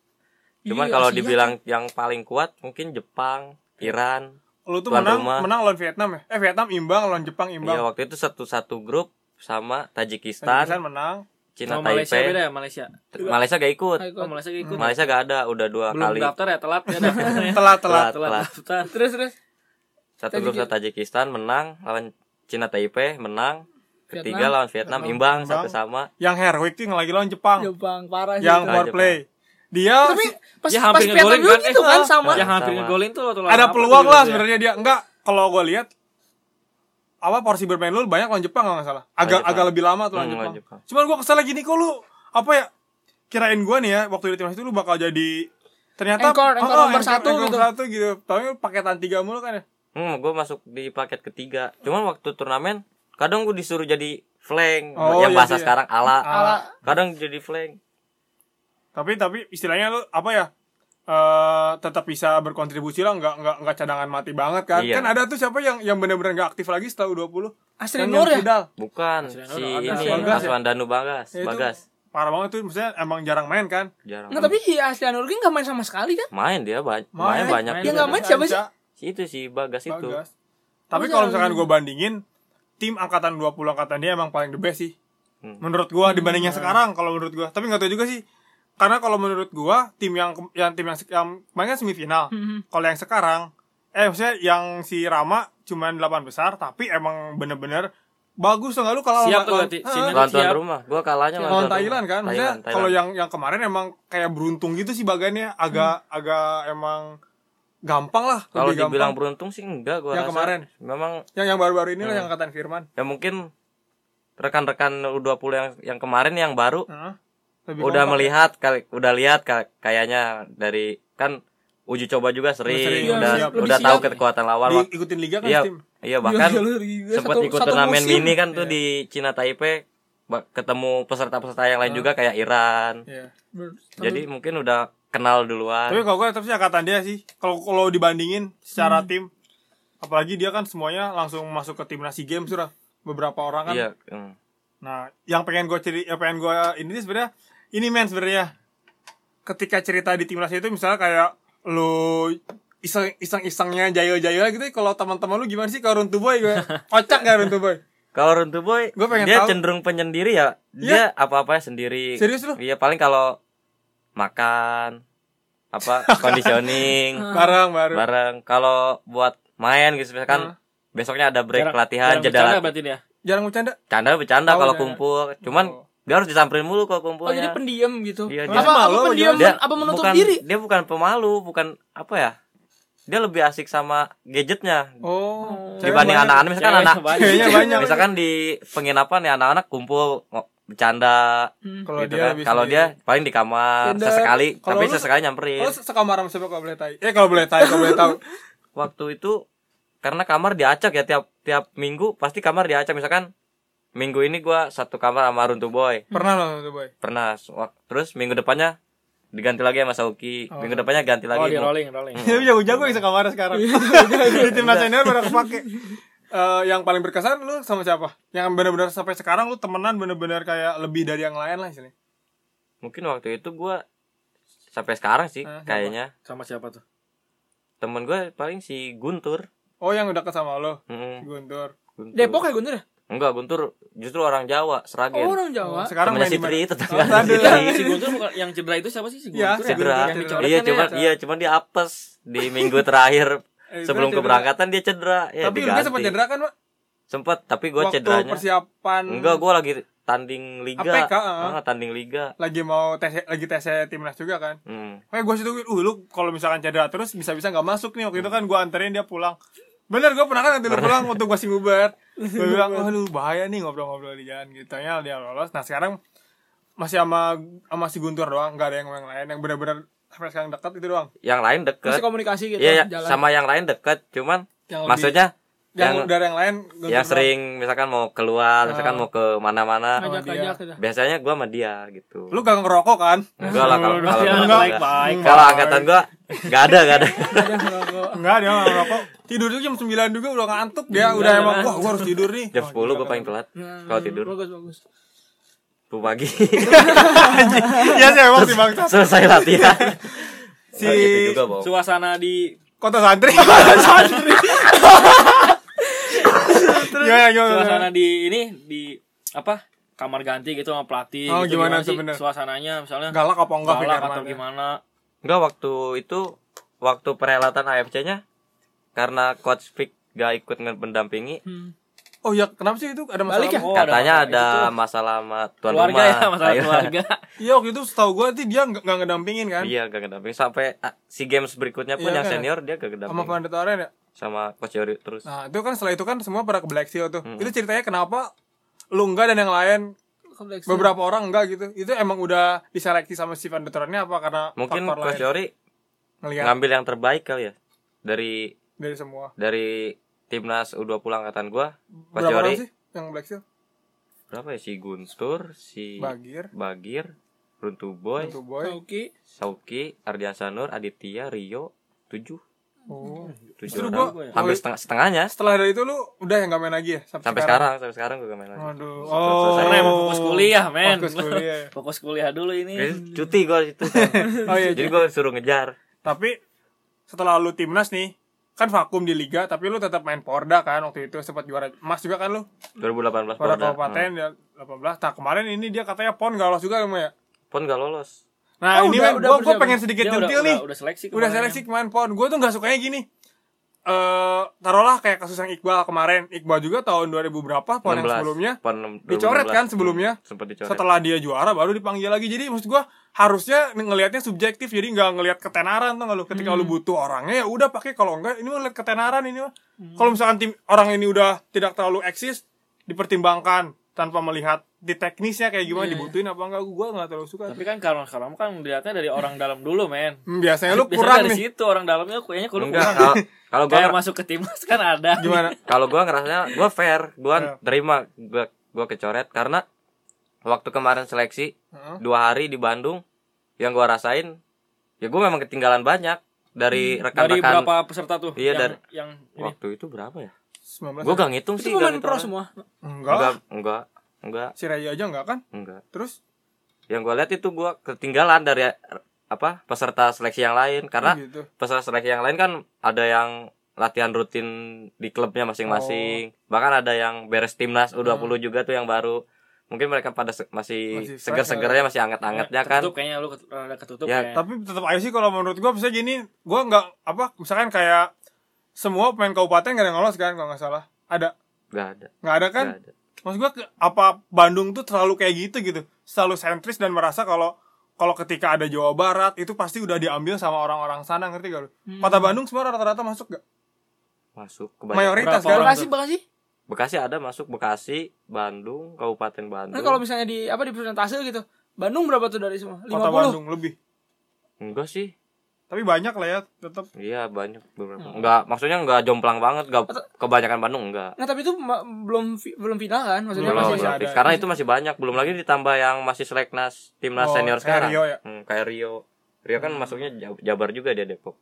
Cuman Iya, kalau Asia dibilang yang paling kuat mungkin Jepang Iran Lu tuh menang rumah. menang lawan Vietnam ya? Eh Vietnam imbang lawan Jepang Iya imbang waktu itu satu satu grup sama Tajikistan. Tajikistan, menang Cina sama Malaysia beda Taipei, ya Malaysia Malaysia gak ikut. Oh Malaysia gak ikut Malaysia gak ada, udah dua belum kali. daftar ya telat ya daftarnya. Telat telat Telat. telat daftar terus terus Satu grup sama Tajikistan menang lawan Cina Taipei menang. Ketiga Vietnam. lawan Vietnam imbang Imbang. satu sama. Yang Herwick tuh yang lagi lawan Jepang Jepang parah sih Yang itu. power Jepang. play Dia tapi pas, dia pas hampir Vietnam ngegolin kan gitu kan sama yang hampir ngegolin tuh waktu ada peluang lah gitu ya? sebenarnya dia enggak kalau gue lihat apa porsi bermain lu banyak lawan Jepang kalau nggak salah agak Jepang. agak lebih lama tuh lawan Hmm, Jepang. Jepang. cuman gue kesel lagi nih kok lu apa ya kirain gue nih ya waktu di timnas itu lu bakal jadi ternyata Anchor, anchor Oh, nomor satu gitu. satu gitu tapi paketan tiga mulu kan ya Hmm, gue masuk di paket ketiga. Cuman waktu turnamen kadang gue disuruh jadi flank Oh, yang iya bahasa iya. sekarang ala. ala Kadang jadi flank. tapi tapi istilahnya lu apa ya eh tetap bisa berkontribusi lah nggak nggak nggak cadangan mati banget kan Iya. kan ada tuh siapa yang yang benar-benar nggak aktif lagi setelah U20 Asri Yang- Nur ya Fidal. Bukan ada, si ada. ini Bagas? Aswan Danu Bagas. Ya, itu Bagas. parah banget tuh maksudnya emang jarang main kan Jarang. Nggak, tapi si Asli Anurgi nggak main sama sekali kan Main dia ba- Main. main banyak. Yang juga. nggak main siapa sih? Si itu si Bagas itu. Bagas. Tapi Oh, kalau misalkan gue bandingin tim angkatan 20 angkatan dia emang paling the best sih. Hmm. Menurut gua dibanding yang sekarang kalau menurut gua. Tapi nggak tahu juga sih. Karena kalau menurut gua tim yang yang tim yang, yang main kan semifinal. Mhm. Kalau yang sekarang eh maksudnya yang si Rama cuman 8 besar tapi emang bener-bener bagus tuh nggak lu kalau Siap tuh. Ah, Sini siap. rumah. Gua kalahnya lawan Thailand kan maksudnya kalau yang yang kemarin emang kayak beruntung gitu sih bagannya agak agak emang gampang lah Kalau lebih dibilang gampang. beruntung sih enggak gua Yang rasa. kemarin? Memang yang yang baru-baru ini lah Hmm. yang angkatan Firman ya mungkin rekan-rekan U20 yang yang kemarin yang baru Heeh. Lebih udah kompak. melihat kali udah lihat ka- kayaknya dari kan uji coba juga sering, sering, iya, udah siap. udah tahu kekuatan lawan ikutin liga kan iya tim iya bahkan Iya, juga sempat ikut satu turnamen musim. mini kan tuh Iya. di Cina Taipei ketemu peserta-peserta yang lain juga kayak Iran Iya. Ber- satu- jadi mungkin udah kenal duluan Tapi kalau gue tetap sih angkatan dia sih. Kalau kalau dibandingin secara tim, apalagi dia kan semuanya langsung masuk ke timnas SEA Games sudah beberapa orang kan. iya hmm. Nah, yang pengen gue ceri, yang pengen gue ini sebenarnya ini men sebenarnya. Ketika cerita di timnas itu misalnya kayak lu iseng iseng isengnya jayo jayo gitu kalau teman-teman lu gimana sih kalau Runtu Boy gue kocak gak Runtu Boy kalau Runtu Boy Gua pengen dia tahu. cenderung penyendiri ya dia apa-apanya sendiri Serius lu? iya paling kalau makan apa conditioning Barang baru. bareng kalau buat main gitu misalkan besoknya ada break Jarang- pelatihan jarang jeda bercanda lat- berarti dia. Jarang bercanda. canda bercanda Oh, kalau kumpul cuman Oh. Dia harus disamperin mulu kalau Oh, kumpulnya jadi pendiam gitu. Iya, apa, dia- apa Malu apa pendiam dia apa menutup bukan, diri? dia bukan pemalu bukan apa ya dia lebih asik sama gadgetnya Oh. dibanding anak-anak misalkan Cewek anak banyak. Kayaknya banyak. misalkan di penginapan ya anak-anak kumpul bercanda Hmm. Kalau gitu dia kan. kalau dia paling di kamar Beda. sesekali Kalau tapi lu- sesekali nyamperin Oh, sekamar sama siapa kalau boleh tahu? Eh kalau boleh tahu, kalau boleh tahu. waktu itu karena kamar diacak ya tiap tiap minggu pasti kamar diacak misalkan minggu ini gua satu kamar sama Runtuh Boy Pernah loh tuh boy. pernah terus minggu depannya diganti lagi sama Sauki Oh. minggu depannya ganti Oh, lagi di mau- rolling, rolling. Dia jago-jago bisa kamar sekarang. Di timnas senior baru kepake. Eh, yang paling berkesan lu sama siapa? Yang benar-benar sampai sekarang lu temenan benar-benar kayak lebih dari yang lain lah istilahnya. mungkin waktu itu gua sampai sekarang sih siapa? kayaknya Sama siapa tuh? temen gue paling si Guntur Oh, yang udah sama lo, Mm-mm, Guntur. Guntur. Depok ya Guntur ya? Enggak Guntur justru orang Jawa Seragen Oh, orang Jawa. Sekarang Temennya main di si Tri mana? itu Oh, tetangga tadi. Tri. Si Guntur bukan yang cedera itu siapa sih si Iya, Guntur? si cedera Guntur Yang dicoret iya kan cuman ya? iya cuman dia apes di minggu terakhir Eh, sebelum cedera. keberangkatan dia cedera ya Tapi lu diganti sempat cedera kan, Pak? sempet tapi gue Waktu cederanya persiapan enggak gue lagi tanding liga APK, ah. Ah, tanding liga lagi mau tes lagi tes timnas juga kan. hmm. Kayak gue situ, uh lu kalau misalkan cedera terus bisa-bisa nggak masuk nih waktu itu kan gue anterin dia pulang. Bener gue pernah kan nanti lu pulang waktu gue sih ngubar. Gue bilang, aduh bahaya nih ngobrol-ngobrol di jalan gitu. Ternyata dia lolos. Nah sekarang masih sama sama si Guntur doang, nggak ada yang yang lain yang benar-benar sampai sekarang dekat itu doang. yang lain deket Masih komunikasi gitu iya ya, jalan. sama yang lain deket cuman Yang lebih- maksudnya Yang, yang dari yang lain yang sering misalkan mau keluar misalkan Ah. mau ke mana-mana Oh, biasanya gue sama dia gitu Lu gak ngerokok kan? enggak lah kalau kalau enggak. baik-baik. kalau angkatan gue nggak ada nggak ada. Enggak, dia gak ngerokok. Tidur juga jam 9 juga udah ngantuk. Dia udah emang wah gua harus tidur nih. jam Oh, 10 gila, gue paling telat Nah, kalau tidur Bagus bagus. tuh pagi Iya sih emang sih bangsa. selesai latihan Si Nah, gitu. Suasana di Kota Santri. Santri. Gimana gimana? suasana di ini di apa? Kamar ganti gitu sama pelatih Oh, gitu. gimana sih tuh bener? suasananya misalnya Galak apa enggak galak atau gimana? Enggak waktu itu waktu perhelatan AFC-nya karena coach Vic gak ikut mendampingi Hmm. Oh iya, kenapa sih itu ada masalah? Balik ya? Oh, katanya ada ada masalah. masalah sama tuan Keluarga rumah ya, masalah Iya. keluarga. Iya, waktu itu setahu gua sih dia enggak enggak ngedampingin kan? iya gak ngedamping sampai ah, si games berikutnya pun Iya yang kan? senior dia gak Sama ngedamping Fernando Torres ya? Sama coach Yori terus Nah, itu kan setelah itu kan semua pada ke Black Seal tuh. Hmm. Itu ceritanya kenapa lu enggak dan yang lain beberapa orang enggak gitu. Itu emang udah diseleksi sama si Fernando Torres apa karena mungkin faktor coach lain? Yori Ngelihat ngambil yang terbaik kali ya dari dari semua. dari timnas U20 angkatan gua coach Berapa Yori sih yang Black Seal? berapa ya si Gunstur si Bagir, Bagir Runtuh Boy Tuh Boy. Sauki Ardiansa Nur Aditya Rio tujuh Oh. Justru gua- hampir oh, setengah setengahnya Setelah dari itu lu udah yang gak main lagi ya sampai sekarang sampai sekarang gue gak main lagi Aduh. Selesai. Karena emang fokus kuliah, men. Fokus kuliah. Fokus kuliah dulu ini. Jadi cuti gue itu Oh iya. jadi gue suruh ngejar Tapi setelah lu timnas nih, kan vakum di liga, tapi lu tetap main Porda kan waktu itu sempat juara emas juga kan lu. 2018 Porda Porda Kabupaten Hmm. ya 18. Nah, kemarin ini dia katanya PON gak lolos juga emang ya. pon gak lolos Nah, Oh, ini udah- kan udah gua, gua persiapan. pengen sedikit Dia udah, udah, nih. udah seleksi Udah kemarin. seleksi kemarin PON. Gue tuh gak sukanya gini. Eh, taruhlah kayak kasus yang Iqbal kemarin. Iqbal juga tahun 2000 berapa PON yang 16. sebelumnya. Pon 2016. Dicoret kan sebelumnya? Hmm, sempat dicoret Setelah dia juara baru dipanggil lagi. Jadi maksud gua harusnya ngelihatnya subjektif. Jadi nggak ngelihat ketenaran tuh lu. Ketika lu butuh orangnya ya udah pakai kalau enggak ini mah lihat ketenaran ini mah. Kalau misalkan tim orang ini udah tidak terlalu eksis dipertimbangkan tanpa melihat di teknisnya kayak gimana Iya, iya. dibutuhin apa enggak gua nggak terlalu suka. Tapi kan kalau kamu kan dilihatnya dari orang dalam dulu, men. Hmm, biasanya lu Biasanya kurang dari nih. situ orang dalamnya kayaknya enggak kurang. kalau kalau gue Kayak masuk ke timnas kan ada. Gimana? kalau gue ngerasanya gue fair gue Iya. terima gue gue kecoret karena waktu kemarin seleksi Heeh. dua hari di Bandung yang gue rasain ya gue memang ketinggalan banyak dari Dari rekan-rekan berapa peserta tuh? Iya, yang, dari- yang ini. waktu itu berapa ya 19. gue gak ngitung Itu sih pemain gak pro semua. Enggak. enggak enggak enggak Si Raya aja enggak kan? enggak Terus yang gue lihat itu gue ketinggalan dari apa peserta seleksi yang lain karena Oh, gitu. peserta seleksi yang lain kan ada yang latihan rutin di klubnya masing-masing Oh. bahkan ada yang beres timnas U20 Hmm. juga tuh yang baru mungkin mereka pada se- masih, Masih seger-segernya masih anget-angetnya kan Ketutup kayaknya lu ket- ketutup Ya, ya. Tapi tetap aja sih kalau menurut gua bisa gini, gua nggak apa misalkan kayak semua pemain kabupaten gak ada yang lolos kan kalau nggak salah. Ada nggak ada nggak ada kan? nggak ada. Maksud gua ke- apa Bandung tuh terlalu kayak gitu gitu, selalu sentris dan merasa kalau kalau ketika ada Jawa Barat itu pasti udah diambil sama orang-orang sana ngerti gak lu? Kota Bandung semua rata-rata masuk gak? masuk kebanyakan Mayoritas kan? Bekasi Bekasi Bekasi ada masuk Bekasi Bandung Kabupaten Bandung nah kalau misalnya di apa di persentase gitu Bandung berapa tuh dari semua Kota 50 Bandung lebih. enggak sih Tapi banyak lah ya tetap. iya banyak beberapa Hmm. enggak maksudnya enggak jomplang banget enggak kebanyakan Bandung enggak Nah tapi itu ma- belum fi- belum final kan maksudnya Belum, masih belum ada. karena itu masih banyak belum lagi ditambah yang masih seleknas timnas Oh, senior kayak sekarang Rio ya? Hmm, kayak Rio Rio kan masuknya Jab- Jabar juga dia Depok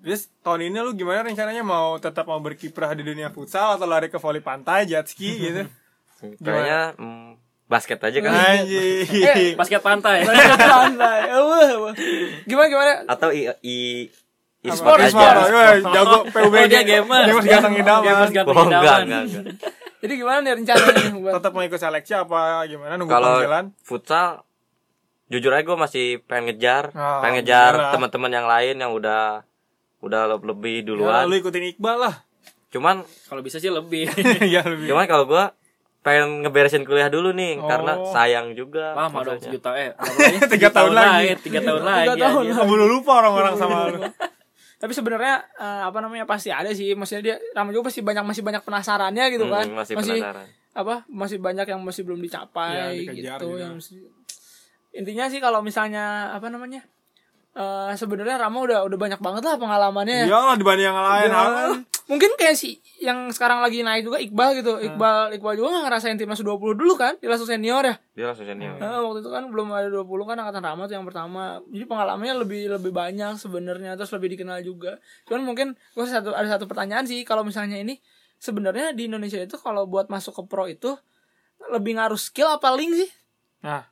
Terus tahun ini lu gimana rencananya mau tetap mau berkiprah di dunia futsal atau lari ke voli pantai, jet ski gitu? kayaknya hmm, basket aja kan Anjir. Basket pantai. Wah, wah. Gimana gimana? atau i, i E-sport, aja Wah, jago PUBG. Oh, dia gamers. Gamers ganteng idaman. Gamers ganteng oh enggak idaman. enggak, enggak. Jadi gimana nih rencananya Tetap mau ikut seleksi apa gimana nunggu kalau panggilan? futsal jujur aja gue masih pengen ngejar Ah, pengen ngejar teman-teman yang lain yang udah udah le- lebih Ya, duluan lu ikutin Iqbal lah. cuman Kalau bisa sih lebih. ya lebih. cuman kalau gue pengen ngeberesin kuliah dulu nih Oh. karena sayang juga Lama dong sejuta eh lagi? Tiga tahun lagi. Tiga tahun Tiga lagi. tahun anjir. Kamu lupa orang-orang sama lu. Tapi sebenarnya eh, apa namanya pasti ada sih. Maksudnya dia Rama juga pasti banyak masih banyak penasarannya gitu Hmm, kan. masih penasaran apa masih banyak yang masih belum dicapai Ya, dikejar gitu gitu. yang mesti- intinya sih kalau misalnya apa namanya eh sebenarnya Rama udah udah banyak banget lah pengalamannya Iya lah dibanding yang lain. Ya, mungkin kayak si yang sekarang lagi naik juga Iqbal gitu Iqbal Iqbal juga nggak ngerasain timnas 20 dulu kan di langsung senior ya dia langsung senior Nah, waktu itu kan belum ada 20 kan angkatan Rama tuh yang pertama. Jadi pengalamannya lebih lebih banyak sebenarnya terus lebih dikenal juga. Cuman mungkin gue satu ada satu pertanyaan sih kalau misalnya ini sebenarnya di Indonesia itu kalau buat masuk ke pro itu lebih ngaruh skill apa link sih? Nah,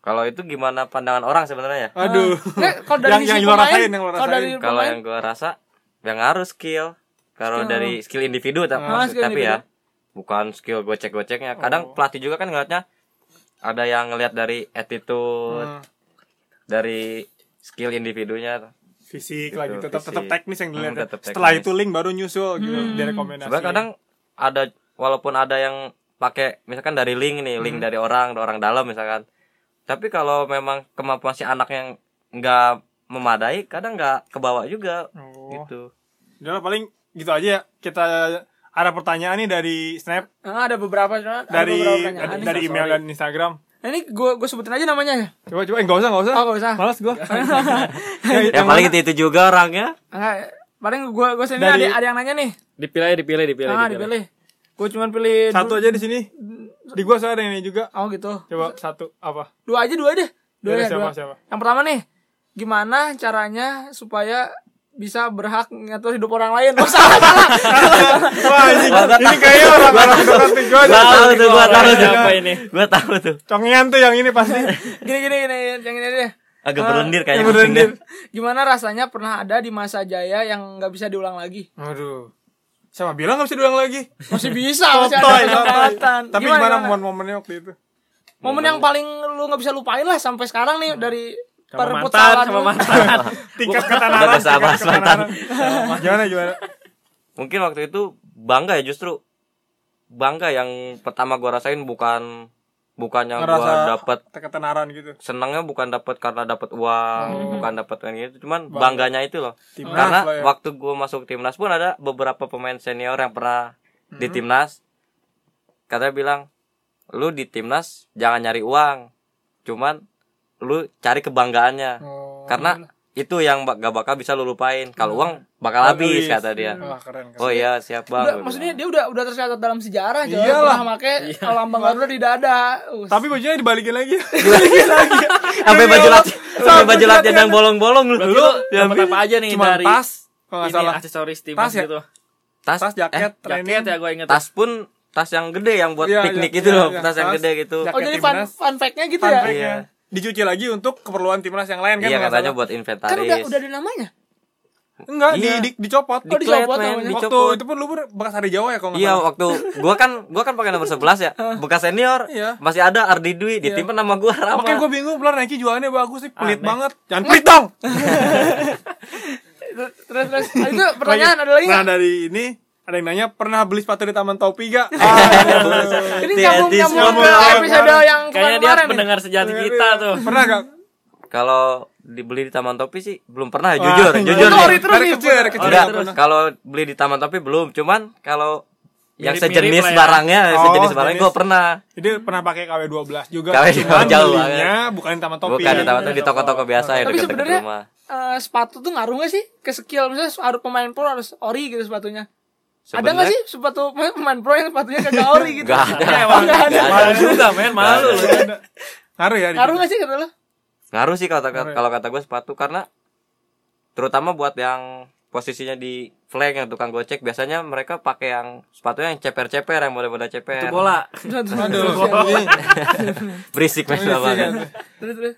kalau itu gimana pandangan orang sebenarnya aduh. Nggak, kalau dari Yang- sisi yang lu pemain, rasain, yang lu kalau dari rasain. kalau yang gue rasa yang harus skill kalau Skill. dari skill individu tapi, Ah, skill tapi ya individu. bukan skill gocek-goceknya kadang pelatih juga kan ngeliatnya ada yang ngeliat dari attitude Hmm, dari skill individunya fisik Gitu, lagi tetap fisik. tetap teknis yang dilihat. Hmm, tetap Setelah teknis. itu link baru nyusul gitu Hmm. direkomendasi. sebenarnya kadang ada walaupun ada yang pakai misalkan dari link nih link Hmm. dari orang orang dalam misalkan tapi kalau memang kemampuan si anak yang nggak memadai kadang nggak kebawa juga Oh. gitu Udah lah, paling gitu aja ya. Kita ada pertanyaan nih dari Snap, Nah, ada beberapa ada dari beberapa pertanyaan dari, nih. dari email dan Instagram. Nah, ini gue gue sebutin aja namanya ya. Coba coba eh, enggak usah enggak usah. Oh, usah. Malas gua. ya paling itu itu juga orangnya Enggak, paling gue gue sini Dari- ada, ada yang nanya nih. Dipilih, dipilih, dipilih. Ah, dipilih. dipilih. Gue cuman pilih Satu dua- aja di sini. Di gua soalnya ada yang ini juga. Oh gitu. Coba satu apa? Dua aja dua deh. Dua Dari ya, siapa dua. siapa? Yang pertama nih, gimana caranya supaya bisa berhak ngatur hidup orang lain? Oh salah salah. Wah, ini, ini kayaknya orang-orang dekat gua. Gua tahu tuh, gua tahu tuh. Ini? gue tahu tuh Congian tuh yang ini pasti. Gini gini gini, yang ini deh. agak Ah, berlendir kayaknya berlendir. Gimana rasanya pernah ada di masa jaya yang nggak bisa diulang lagi? Aduh. Sama bilang gak bisa diulang lagi. Masih bisa, masih ada kesempatan. Tapi gimana, momen-momennya waktu itu? Momen yang paling lu nggak bisa lupain lah sampai sekarang nih dari Sama mantan, sama mantan. Tingkat tingkat bahas mantan. Gimana gimana? mungkin waktu itu bangga ya justru bangga yang pertama gua rasain bukan bukan yang gua Ngerasa dapat ketenaran gitu. senangnya bukan dapat karena dapat uang Hmm. bukan dapat yang gitu cuman Bangga. bangganya itu loh Timnas karena lah ya. waktu gua masuk timnas pun ada beberapa pemain senior yang pernah di Hmm. timnas katanya bilang lu di timnas jangan nyari uang cuman lu cari kebanggaannya Oh. karena itu yang bak- gak bakal bisa lu lupain kalau uang bakal Habis. kata dia Wah, keren, keren. oh iya siap bang Udah, maksudnya dia udah udah tercatat dalam sejarah coy. Iyalah. Pernah make lambang Garuda di dada. Uh, Tapi bajunya dibalikin lagi. sampai baju latihan sampai baju latihan yang bolong-bolong lu lu dapat apa aja nih Cuma dari tas, kalau salah. aksesoris Tas timnas ya? gitu. tas Tas, jaket, eh, training. Jaket ya gue inget. tas pun tas yang gede yang buat Iya, piknik iya, itu iya, loh iya. tas yang gede gitu oh jadi fun fun fact-nya gitu Fun ya. fact-nya. Iya. Dicuci lagi untuk keperluan timnas yang lain kan? iya katanya buat Kan inventaris udah udah ada namanya. Enggak, Iya. di, di, dicopot. Oh, dicopot namanya. Waktu dicopot. itu pun lu bekas hari Jawa ya kalau nggak Iya salah? waktu gua kan gua kan pakai nomor 11 ya. Bekas senior. Iya. Masih ada Ardi Dwi ditimpa nama gua Rama. Makanya gue bingung, belar Nike jualannya bagus sih, pelit Aneh. banget. Jangan pelit dong. terus terus itu pertanyaan ada lagi Nah dari ini ada yang nanya pernah beli sepatu di Taman Topi gak? ini Di nyambung edis nyambung nyambung. ke episode yang Kayaknya dia kemarin nih. pendengar sejati kita tuh. pernah gak? Kalau dibeli di Taman Topi sih belum pernah ya, jujur, jujur itu nih. ori terus Dari kecil, kecil. Kalau beli di Taman Topi belum, cuman kalau yang sejenis ya. barangnya, Oh, sejenis barangnya jenis. gue pernah. Jadi pernah pakai KW12 juga. KW cuman jauh belinya bukan di Taman Topi. Bukan di Taman Topi, di toko-toko biasa ya Tapi sebenarnya eh, sepatu tuh ngaruh gak sih ke skill misalnya harus pemain pro harus ori gitu sepatunya ada Sebenarnya- gak sih sepatu pemain pemain pro yang sepatunya kagak ori gitu Nggak ada. Oh, nggak ada. Malu juga men, malu lu. Ngaruh ya? ngaruh gak sih kata lo Ngaruh sih kalau ya? kalau kata gue sepatu karena terutama buat yang posisinya di flank yang tukang gocek biasanya mereka pakai yang sepatunya yang ceper-ceper yang model-model ceper. Itu bola. Aduh, Berisik men banget. terus terus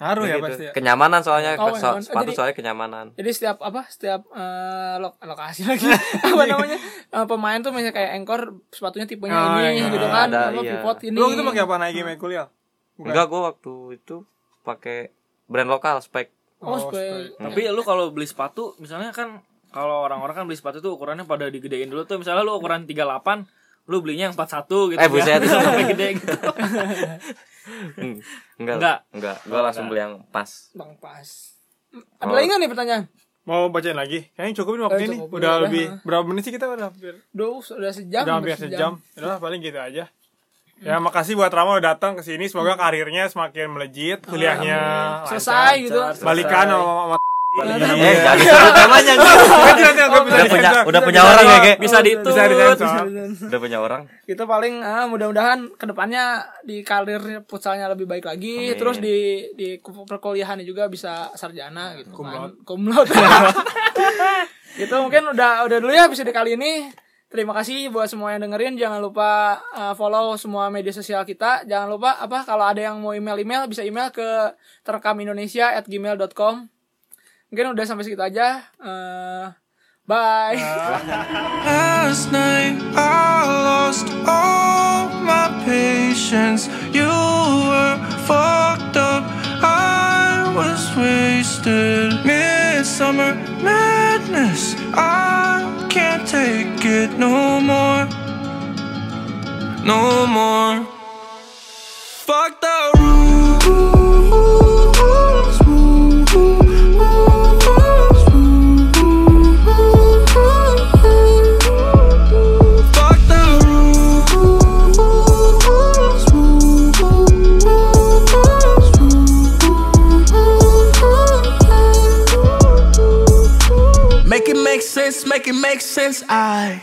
ngaruh ya Gitu. pasti ya. Kenyamanan soalnya Oh, so- kenyamanan. sepatu Jadi- soalnya kenyamanan. jadi setiap apa setiap eh, lo- lokasi lagi apa namanya eh, pemain tuh misalnya kayak engkor sepatunya tipenya Oh, ini iya. gitu kan Ada, apa iya. pivot ini Lu itu pakai apa Nike main kuliah? Bukan. Enggak, gue waktu itu pakai brand lokal spek. oh, Oh, supaya Tapi lu kalau beli sepatu, misalnya kan kalau orang-orang kan beli sepatu tuh ukurannya pada digedein dulu tuh. Misalnya lu ukuran 38, lu belinya yang 41 gitu. Eh, buset. ya. Sampai gede gitu. Hmm, Enggak. Enggak. Enggak. Gue langsung beli yang pas. bang pas ada Oh. lagi nggak nih pertanyaan Mau bacain lagi? Kayaknya cukup ini waktu Eh, ini. cukup, Udah udah. lebih berapa menit sih kita udah hampir Duh, udah sejam udah hampir sejam. Udah paling gitu aja. Ya makasih buat Rama udah datang ke sini. Semoga karirnya semakin melejit, kuliahnya selesai gitu. Balikan sama sama Eh, jangan disebut namanya. Ge. Nanti nanti nggak bisa Udah punya disensor. udah punya orang ya, Ge. Bisa ditut. Bisa. Udah punya orang. kita paling ah, mudah-mudahan ke depannya di karir futsalnya lebih baik lagi Amin. terus di di ku- perkuliahannya juga bisa sarjana gitu kan cum laude itu mungkin udah udah dulu ya episode kali ini terima kasih buat semua yang dengerin jangan lupa uh, follow semua media sosial kita jangan lupa apa kalau ada yang mau email email bisa email ke terekamindonesia at gmail.com mungkin udah sampai segitu aja Eh, bye Last night I lost all my patience. You were fucked up. I was wasted. Midsummer madness. I can't take it no more. No more. Fuck the rules. Make it make sense. I